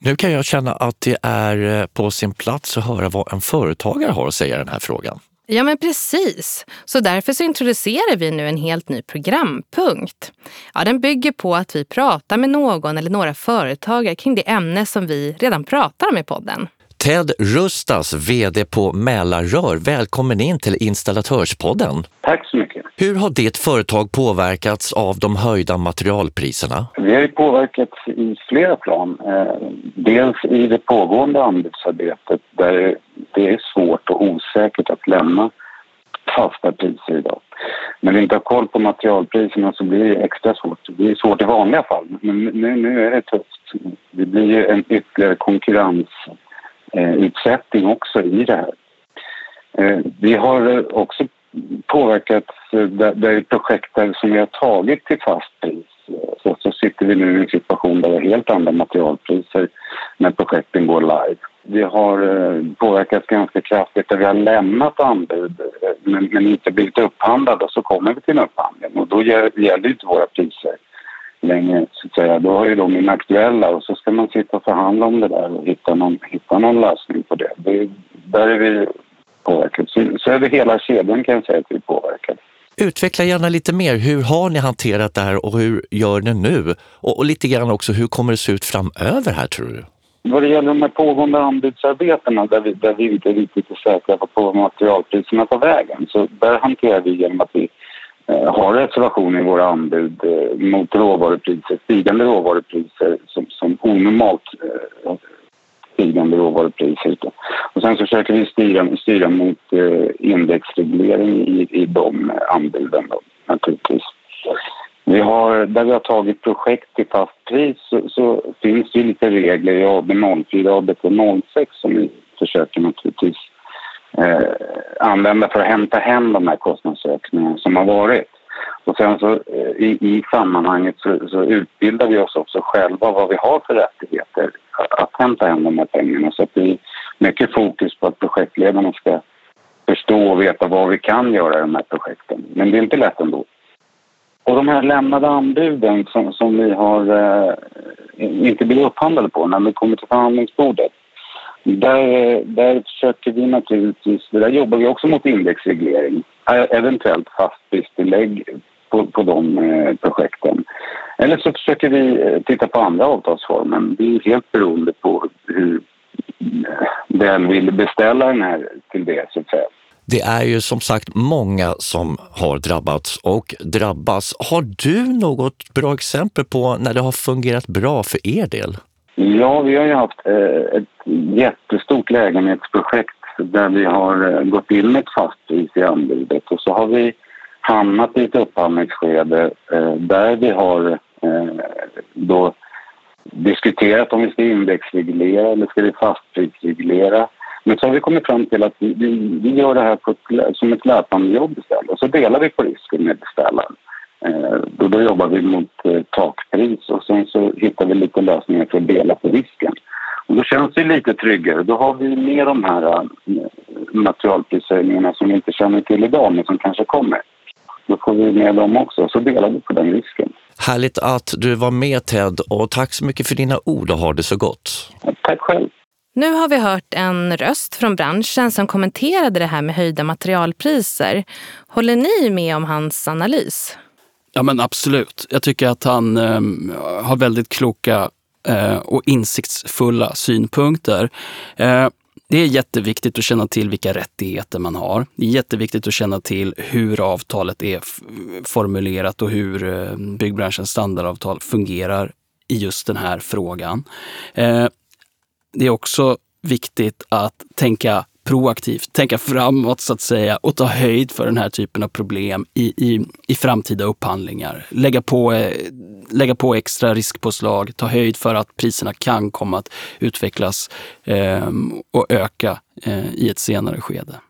Nu kan jag känna att det är eh, på sin plats att höra vad en företagare har att säga i den här frågan. Ja, men precis. Så därför så introducerar vi nu en helt ny programpunkt. Ja, den bygger på att vi pratar med någon eller några företagare kring det ämne som vi redan pratar om i podden. Ted Rustas, VD på Mälarrör. Välkommen in till Installatörspodden. Tack så mycket. Hur har ditt företag påverkats av de höjda materialpriserna? Vi har ju påverkats i flera plan. Eh, dels i det pågående anbudsarbetet där det är svårt och osäkert att lämna fasta priser idag. När vi inte har koll på materialpriserna så blir det extra svårt. Det blir svårt i vanliga fall, men nu, nu är det tufft. Det blir ju en ytterligare Eh, utsättning också i det här. Eh, vi har eh, också påverkats eh, där, där projekt som vi har tagit till fast pris så, så sitter vi nu i en situation där vi har helt andra materialpriser när projekten går live. Vi har påverkats ganska kraftigt där vi har lämnat anbud men, men inte blivit upphandlade och så kommer vi till en upphandling och då gäller inte våra priser längre så att säga. Då är ju de inaktuella och så ska man sitta och förhandla om det där och hitta någon, hitta någon lösning på det. det där är vi påverkade. Så, så över hela kedjan kan jag säga att vi är påverkade. Utveckla gärna lite mer. Hur har ni hanterat det här och hur gör ni nu? Och, och lite grann också, hur kommer det se ut framöver här tror du? Vad det gäller de här pågående anbudsarbetena där vi, där vi inte riktigt är säkra på materialpriserna tar vägen så där hanterar vi genom att vi Eh, har reservationer i våra anbud eh, mot råvarupriser, stigande råvarupriser som, som onormalt eh, stigande råvarupriser. Och sen så försöker vi styra, styra mot indexreglering i, i de anbuden då, naturligtvis. Vi har, där vi har tagit projekt till fast pris så, så finns det lite regler i AB 04 och AB06 som vi försöker naturligtvis eh, använda för att hämta hem de här kostnadsökningarna som har varit. Och sen så eh, i, i sammanhanget så, så, utbildar vi oss också själva vad vi har för rättigheter att hämta hem de här pengarna. Så att det är mycket fokus på att projektledarna ska förstå och veta vad vi kan göra i de här projekten. Men det är inte lätt ändå. Och de här lämnade anbuden som, som vi har eh, inte blivit upphandlade på när vi kommer till förhandlingsbordet. Där, där försöker vi naturligtvis, där jobbar vi också mot indexreglering, eventuellt fastpristillägg på, på de eh, projekten. Eller så försöker vi eh, titta på andra avtalsformer. Det är helt beroende på hur eh, den väl vill beställaren här till det så att säga. Det är ju som sagt många som har drabbats och drabbas. Har du något bra exempel på när det har fungerat bra för er del? Ja, vi har ju haft eh, ett jättestort lägenhetsprojekt där vi har eh, gått in med ett fast pris i anbudet och så har vi hamnat i ett upphandlingsskede eh, där vi har då diskuterat om vi ska indexreglera eller ska vi fastprisreglera. Men så har vi kommit fram till att vi, vi gör det här ett, som ett löpande jobb istället och så delar vi på risken med beställaren. Eh, då, då jobbar vi mot eh, takpris och sen så hittar vi lite lösningar för att dela på risken. Och då känns det lite tryggare. Då har vi med de här eh, materialprishöjningarna som vi inte känner till idag men som kanske kommer. Då får vi med dem också, så delar vi på den risken. Härligt att du var med Ted och tack så mycket för dina ord och ha det så gott. Tack själv. Nu har vi hört en röst från branschen som kommenterade det här med höjda materialpriser. Håller ni med om hans analys? Ja men absolut. Jag tycker att han eh, har väldigt kloka eh, och insiktsfulla synpunkter. Eh, det är jätteviktigt att känna till vilka rättigheter man har. Det är jätteviktigt att känna till hur avtalet är formulerat och hur eh, byggbranschens standardavtal fungerar i just den här frågan. Eh, det är också viktigt att tänka proaktivt, tänka framåt så att säga och ta höjd för den här typen av problem i, i, i framtida upphandlingar. Lägga på, eh, lägga på extra riskpåslag, ta höjd för att priserna kan komma att utvecklas eh, och öka eh, i ett senare skede.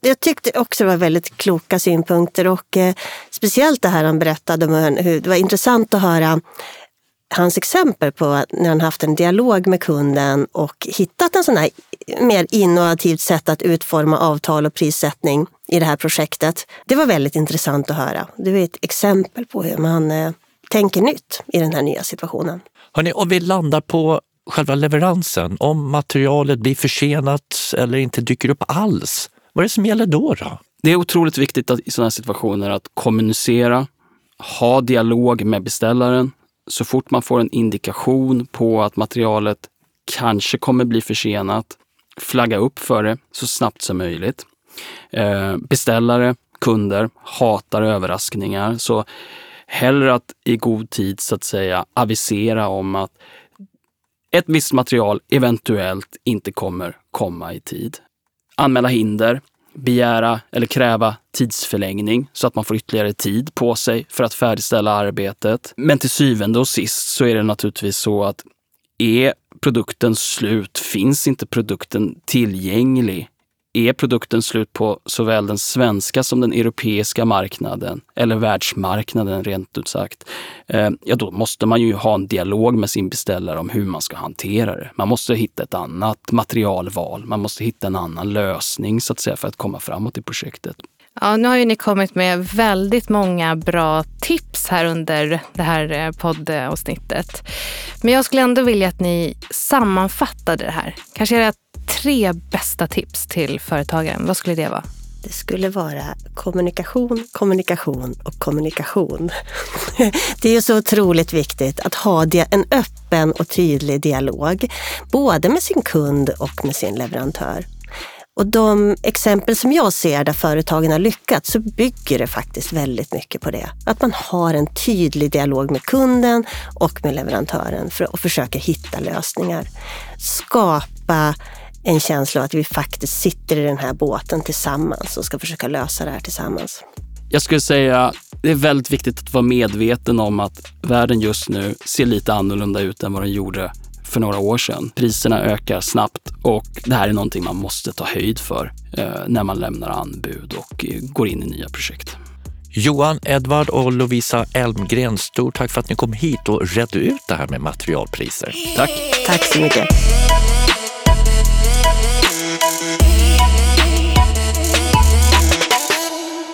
Jag tyckte också det var väldigt kloka synpunkter och eh, speciellt det här han berättade om hur det var intressant att höra hans exempel på när han haft en dialog med kunden och hittat en sån här mer innovativt sätt att utforma avtal och prissättning i det här projektet. Det var väldigt intressant att höra. Det var ett exempel på hur man eh, tänker nytt i den här nya situationen. Hörrni, om vi landar på själva leveransen, om materialet blir försenat eller inte dyker upp alls, vad är det som gäller då? då? Det är otroligt viktigt att, i sådana här situationer att kommunicera, ha dialog med beställaren, så fort man får en indikation på att materialet kanske kommer bli försenat, flagga upp för det så snabbt som möjligt. Eh, beställare, kunder hatar överraskningar, så hellre att i god tid så att säga avisera om att ett visst material eventuellt inte kommer komma i tid. Anmäla hinder, begära eller kräva tidsförlängning så att man får ytterligare tid på sig för att färdigställa arbetet. Men till syvende och sist så är det naturligtvis så att är produkten slut, finns inte produkten tillgänglig är produkten slut på såväl den svenska som den europeiska marknaden, eller världsmarknaden rent ut sagt, eh, ja då måste man ju ha en dialog med sin beställare om hur man ska hantera det. Man måste hitta ett annat materialval, man måste hitta en annan lösning så att säga för att komma framåt i projektet. Ja, nu har ju ni kommit med väldigt många bra tips här under det här eh, poddavsnittet. Men jag skulle ändå vilja att ni sammanfattade det här. Kanske era tre bästa tips till företagaren. Vad skulle det vara? Det skulle vara kommunikation, kommunikation och kommunikation. [laughs] Det är ju så otroligt viktigt att ha en öppen och tydlig dialog, både med sin kund och med sin leverantör. Och de exempel som jag ser där företagen har lyckats så bygger det faktiskt väldigt mycket på det. Att man har en tydlig dialog med kunden och med leverantören för att försöka hitta lösningar. Skapa en känsla av att vi faktiskt sitter i den här båten tillsammans och ska försöka lösa det här tillsammans. Jag skulle säga det är väldigt viktigt att vara medveten om att världen just nu ser lite annorlunda ut än vad den gjorde för några år sedan. Priserna ökar snabbt och det här är någonting man måste ta höjd för eh, när man lämnar anbud och eh, går in i nya projekt. Johan, Edvard och Lovisa Elmgren, stort tack för att ni kom hit och redde ut det här med materialpriser. Tack! Tack så mycket!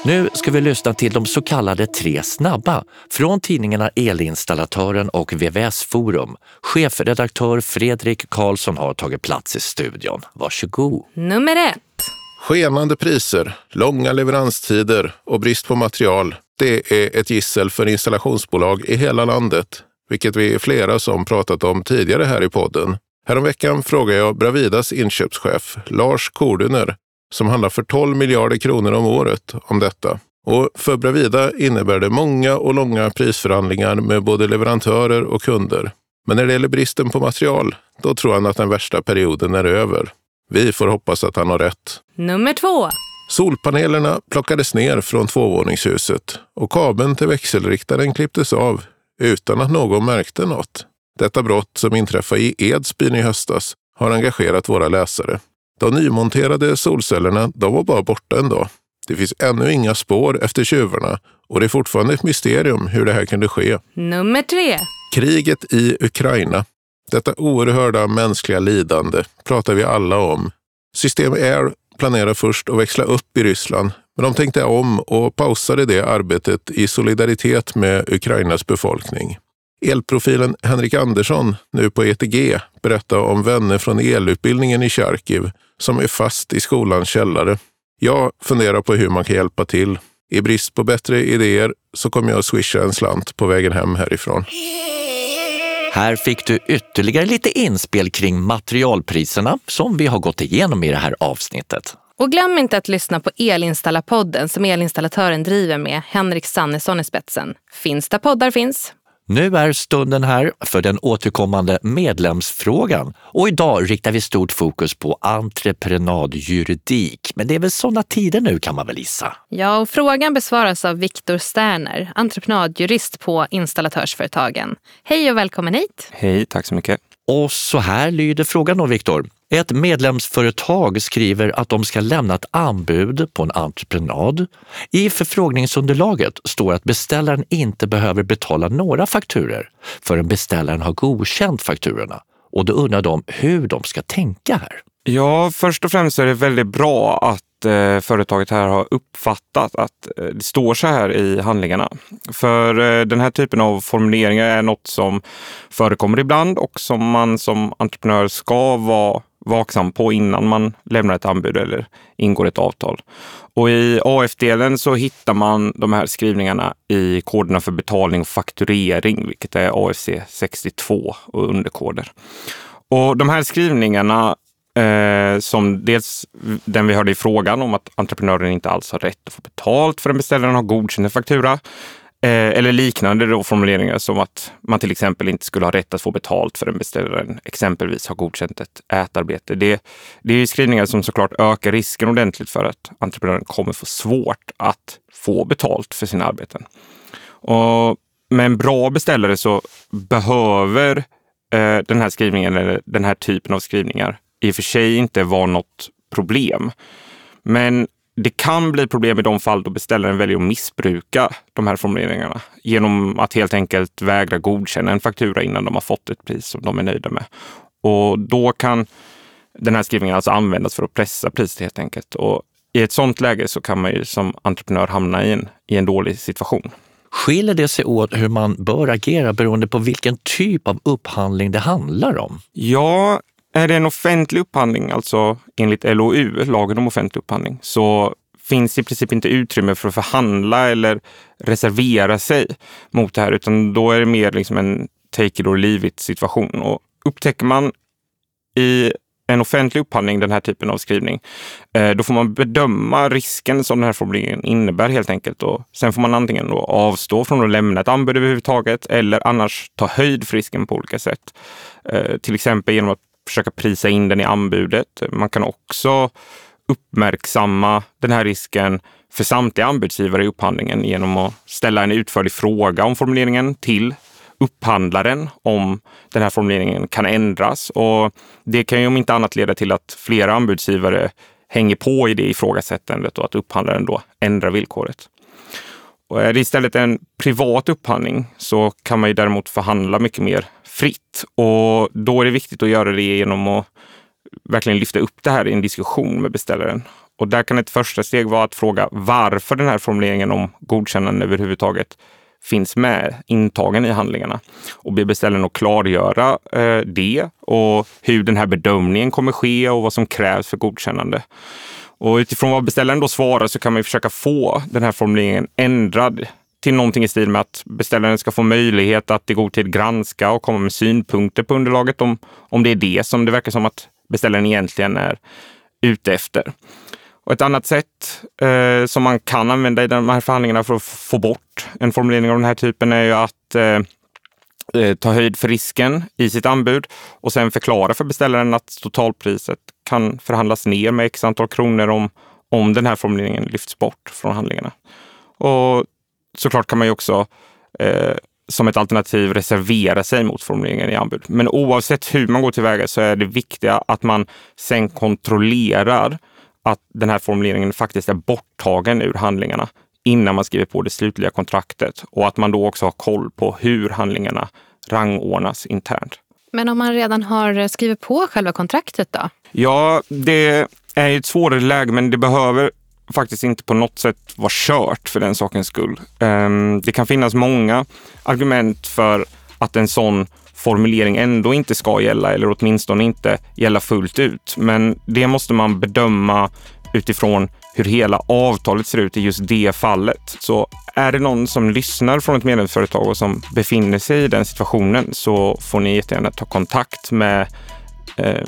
Nu ska vi lyssna till de så kallade tre snabba från tidningarna Elinstallatören och VVS Forum. Chefredaktör Fredrik Karlsson har tagit plats i studion. Varsågod. Nummer ett. Skenande priser, långa leveranstider och brist på material. Det är ett gissel för installationsbolag i hela landet, vilket vi är flera som pratat om tidigare här i podden. Häromveckan frågade jag Bravidas inköpschef Lars Korduner som handlar för 12 miljarder kronor om året om detta. Och för Bravida innebär det många och långa prisförhandlingar med både leverantörer och kunder. Men när det gäller bristen på material, då tror han att den värsta perioden är över. Vi får hoppas att han har rätt. Nummer två. Solpanelerna plockades ner från tvåvåningshuset och kabeln till växelriktaren klipptes av utan att någon märkte något. Detta brott som inträffade i Edsbyn i höstas har engagerat våra läsare. De nymonterade solcellerna de var bara borta en dag. Det finns ännu inga spår efter tjuvarna och det är fortfarande ett mysterium hur det här kunde ske. Nummer tre. Kriget i Ukraina. Detta oerhörda mänskliga lidande pratar vi alla om. System Air planerar först att växla upp i Ryssland, men de tänkte om och pausade det arbetet i solidaritet med Ukrainas befolkning. Elprofilen Henrik Andersson, nu på ETG, berättar om vänner från elutbildningen i Charkiv som är fast i skolans källare. Jag funderar på hur man kan hjälpa till. I brist på bättre idéer så kommer jag att swisha en slant på vägen hem härifrån. Här fick du ytterligare lite inspel kring materialpriserna som vi har gått igenom i det här avsnittet. Och glöm inte att lyssna på Elinstallarpodden som elinstallatören driver med Henrik Sannesson i spetsen. Finns där poddar finns. Nu är stunden här för den återkommande medlemsfrågan och idag riktar vi stort fokus på entreprenadjuridik. Men det är väl sådana tider nu kan man väl gissa? Ja, och frågan besvaras av Viktor Sterner, entreprenadjurist på Installatörsföretagen. Hej och välkommen hit! Hej, tack så mycket. Och så här lyder frågan då, Viktor. Ett medlemsföretag skriver att de ska lämna ett anbud på en entreprenad. I förfrågningsunderlaget står att beställaren inte behöver betala några fakturer förrän beställaren har godkänt fakturorna. Och då undrar de hur de ska tänka här. Ja, först och främst är det väldigt bra att eh, företaget här har uppfattat att eh, det står så här i handlingarna. För eh, den här typen av formuleringar är något som förekommer ibland och som man som entreprenör ska vara vaksam på innan man lämnar ett anbud eller ingår ett avtal. Och i AF-delen så hittar man de här skrivningarna i koderna för betalning och fakturering, vilket är AFC 62 och underkoder. Och de här skrivningarna Eh, som dels den vi hörde i frågan om att entreprenören inte alls har rätt att få betalt förrän beställaren har godkänt en faktura. Eh, eller liknande då formuleringar som att man till exempel inte skulle ha rätt att få betalt för en beställaren exempelvis har godkänt ett ätarbete. Det, det är skrivningar som såklart ökar risken ordentligt för att entreprenören kommer få svårt att få betalt för sina arbeten. Och med en bra beställare så behöver eh, den här skrivningen eller den här typen av skrivningar i och för sig inte vara något problem. Men det kan bli problem i de fall då beställaren väljer att missbruka de här formuleringarna genom att helt enkelt vägra godkänna en faktura innan de har fått ett pris som de är nöjda med. Och då kan den här skrivningen alltså användas för att pressa priset helt enkelt. Och i ett sådant läge så kan man ju som entreprenör hamna i en, i en dålig situation. Skiljer det sig åt hur man bör agera beroende på vilken typ av upphandling det handlar om? Ja, är det en offentlig upphandling, alltså enligt LOU, lagen om offentlig upphandling, så finns det i princip inte utrymme för att förhandla eller reservera sig mot det här, utan då är det mer liksom en take it or leave it situation. Och upptäcker man i en offentlig upphandling den här typen av skrivning, eh, då får man bedöma risken som den här formuleringen innebär helt enkelt. Och sen får man antingen då avstå från att lämna ett anbud överhuvudtaget eller annars ta höjd för risken på olika sätt. Eh, till exempel genom att försöka prisa in den i anbudet. Man kan också uppmärksamma den här risken för samtliga anbudsgivare i upphandlingen genom att ställa en utförlig fråga om formuleringen till upphandlaren om den här formuleringen kan ändras. Och det kan ju om inte annat leda till att flera anbudsgivare hänger på i det ifrågasättandet och att upphandlaren då ändrar villkoret. Och är det istället en privat upphandling så kan man ju däremot förhandla mycket mer fritt. Och då är det viktigt att göra det genom att verkligen lyfta upp det här i en diskussion med beställaren. Och där kan ett första steg vara att fråga varför den här formuleringen om godkännande överhuvudtaget finns med intagen i handlingarna och be beställaren att klargöra eh, det och hur den här bedömningen kommer ske och vad som krävs för godkännande. Och utifrån vad beställaren då svarar så kan man försöka få den här formuleringen ändrad till någonting i stil med att beställaren ska få möjlighet att i god tid granska och komma med synpunkter på underlaget om, om det är det som det verkar som att beställaren egentligen är ute efter. Och ett annat sätt eh, som man kan använda i de här förhandlingarna för att få bort en formulering av den här typen är ju att eh, eh ta höjd för risken i sitt anbud och sen förklara för beställaren att totalpriset kan förhandlas ner med x antal kronor om, om den här formuleringen lyfts bort från handlingarna. Och såklart kan man ju också eh, som ett alternativ reservera sig mot formuleringen i anbud. Men oavsett hur man går tillväga så är det viktiga att man sen kontrollerar att den här formuleringen faktiskt är borttagen ur handlingarna innan man skriver på det slutliga kontraktet och att man då också har koll på hur handlingarna rangordnas internt. Men om man redan har skrivit på själva kontraktet då? Ja, det är ett svårare läge, men det behöver faktiskt inte på något sätt vara kört för den sakens skull. Ehm, det kan finnas många argument för att en sån formulering ändå inte ska gälla eller åtminstone inte gälla fullt ut. Men det måste man bedöma utifrån hur hela avtalet ser ut i just det fallet. Så är det någon som lyssnar från ett medlemsföretag och som befinner sig i den situationen så får ni jättegärna ta kontakt med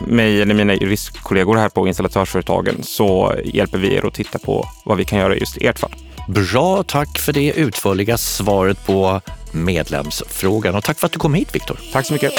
mig eller mina juristkollegor här på installatörsföretagen så hjälper vi er att titta på vad vi kan göra just i ert fall. Bra, tack för det utförliga svaret på medlemsfrågan och tack för att du kom hit Viktor. Tack så mycket.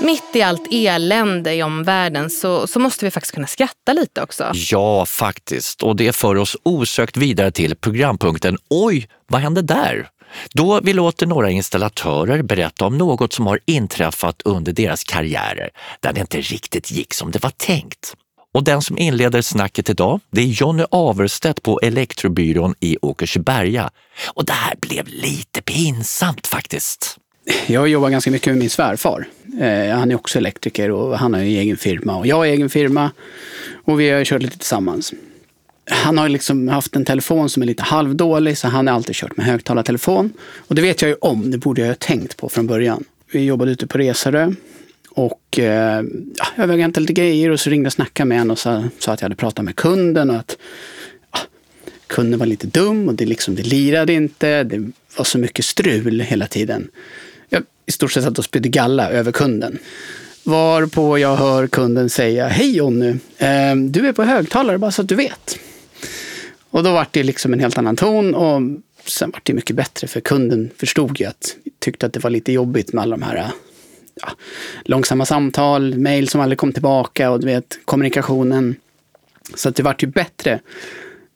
Mitt i allt elände i omvärlden så, så måste vi faktiskt kunna skratta lite också. Ja, faktiskt. Och det för oss osökt vidare till programpunkten Oj, vad hände där? Då vi låter några installatörer berätta om något som har inträffat under deras karriärer där det inte riktigt gick som det var tänkt. Och den som inleder snacket idag, det är Jonny Averstedt på Elektrobyrån i Åkersberga. Och det här blev lite pinsamt faktiskt. Jag jobbar ganska mycket med min svärfar. Eh, han är också elektriker och han har egen firma och jag har egen firma. Och vi har kört lite tillsammans. Han har liksom haft en telefon som är lite halvdålig så han har alltid kört med högtalartelefon. Och det vet jag ju om, det borde jag ha tänkt på från början. Vi jobbade ute på Resarö och eh, ja, jag vägde inte lite grejer och så ringde jag och snackade med honom och sa, sa att jag hade pratat med kunden och att ja, kunden var lite dum och det, liksom, det lirade inte. Det var så mycket strul hela tiden. Jag i stort sett satt och spydde galla över kunden. Varpå jag hör kunden säga Hej Jonny, eh, du är på högtalare bara så att du vet. Och då var det liksom en helt annan ton och sen var det mycket bättre för kunden förstod ju att tyckte att det var lite jobbigt med alla de här ja, långsamma samtal, mejl som aldrig kom tillbaka och du vet kommunikationen. Så att det vart ju bättre.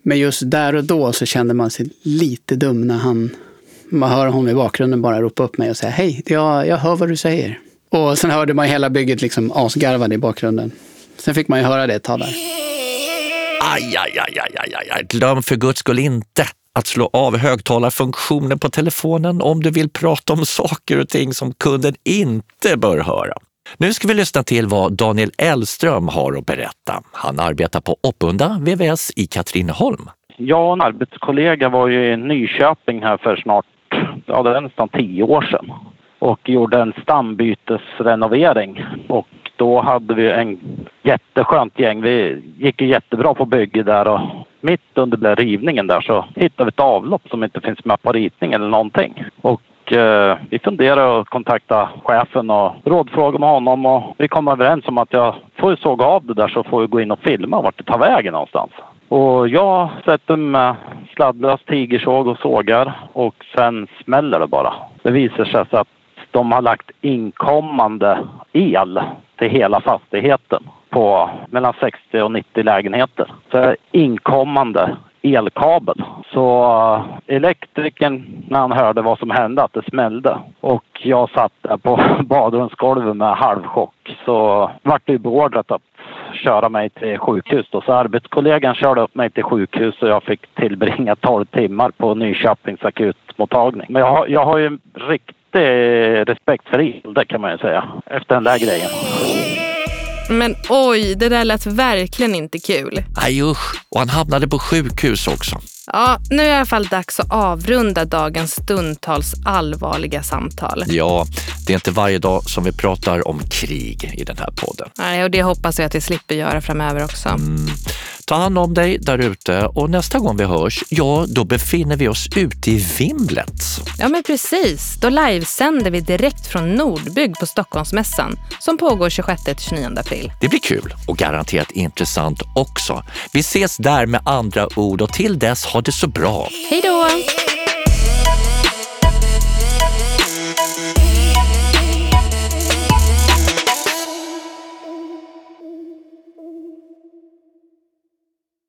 Men just där och då så kände man sig lite dum när han, man hör honom i bakgrunden bara ropa upp mig och säga hej, jag, jag hör vad du säger. Och sen hörde man hela bygget liksom asgarvade i bakgrunden. Sen fick man ju höra det ett tag där. Aj, aj, aj, aj, aj, aj. Glöm för guds skull inte att slå av högtalarfunktionen på telefonen om du vill prata om saker och ting som kunden inte bör höra. Nu ska vi lyssna till vad Daniel Elström har att berätta. Han arbetar på Oppunda VVS i Katrineholm. Jag och en arbetskollega var ju i Nyköping här för snart, ja det är nästan tio år sedan och gjorde en stambytesrenovering. Och då hade vi en jätteskönt gäng. Vi gick ju jättebra på bygge där och mitt under rivningen där så hittade vi ett avlopp som inte finns med på ritningen eller någonting. Och eh, vi funderade att kontakta chefen och rådfråga med honom och vi kom överens om att jag får såga av det där så får vi gå in och filma vart det tar vägen någonstans. Och jag sätter med sladdlös tigersåg och sågar och sen smäller det bara. Det visar sig så att de har lagt inkommande el till hela fastigheten på mellan 60 och 90 lägenheter. För inkommande elkabel. Så elektrikern, när han hörde vad som hände, att det smällde och jag satt där på [laughs] badrumsgolvet med halvchock så vart det beordrat att köra mig till sjukhus. Då. Så arbetskollegan körde upp mig till sjukhus och jag fick tillbringa 12 timmar på Nyköpings akutmottagning. Men jag har, jag har ju riktig respekt för det kan man ju säga, efter den där grejen. Men oj, det där lät verkligen inte kul. Aj usch, och han hamnade på sjukhus också. Ja, nu är det i alla fall dags att avrunda dagens stundtals allvarliga samtal. Ja, det är inte varje dag som vi pratar om krig i den här podden. Nej, och det hoppas jag att vi slipper göra framöver också. Mm. Ta hand om dig där ute och nästa gång vi hörs, ja, då befinner vi oss ute i vimlet. Ja, men precis. Då livesänder vi direkt från Nordbygg på Stockholmsmässan som pågår 26-29 april. Det blir kul och garanterat intressant också. Vi ses där med andra ord och till dess ha det så bra. Hej då!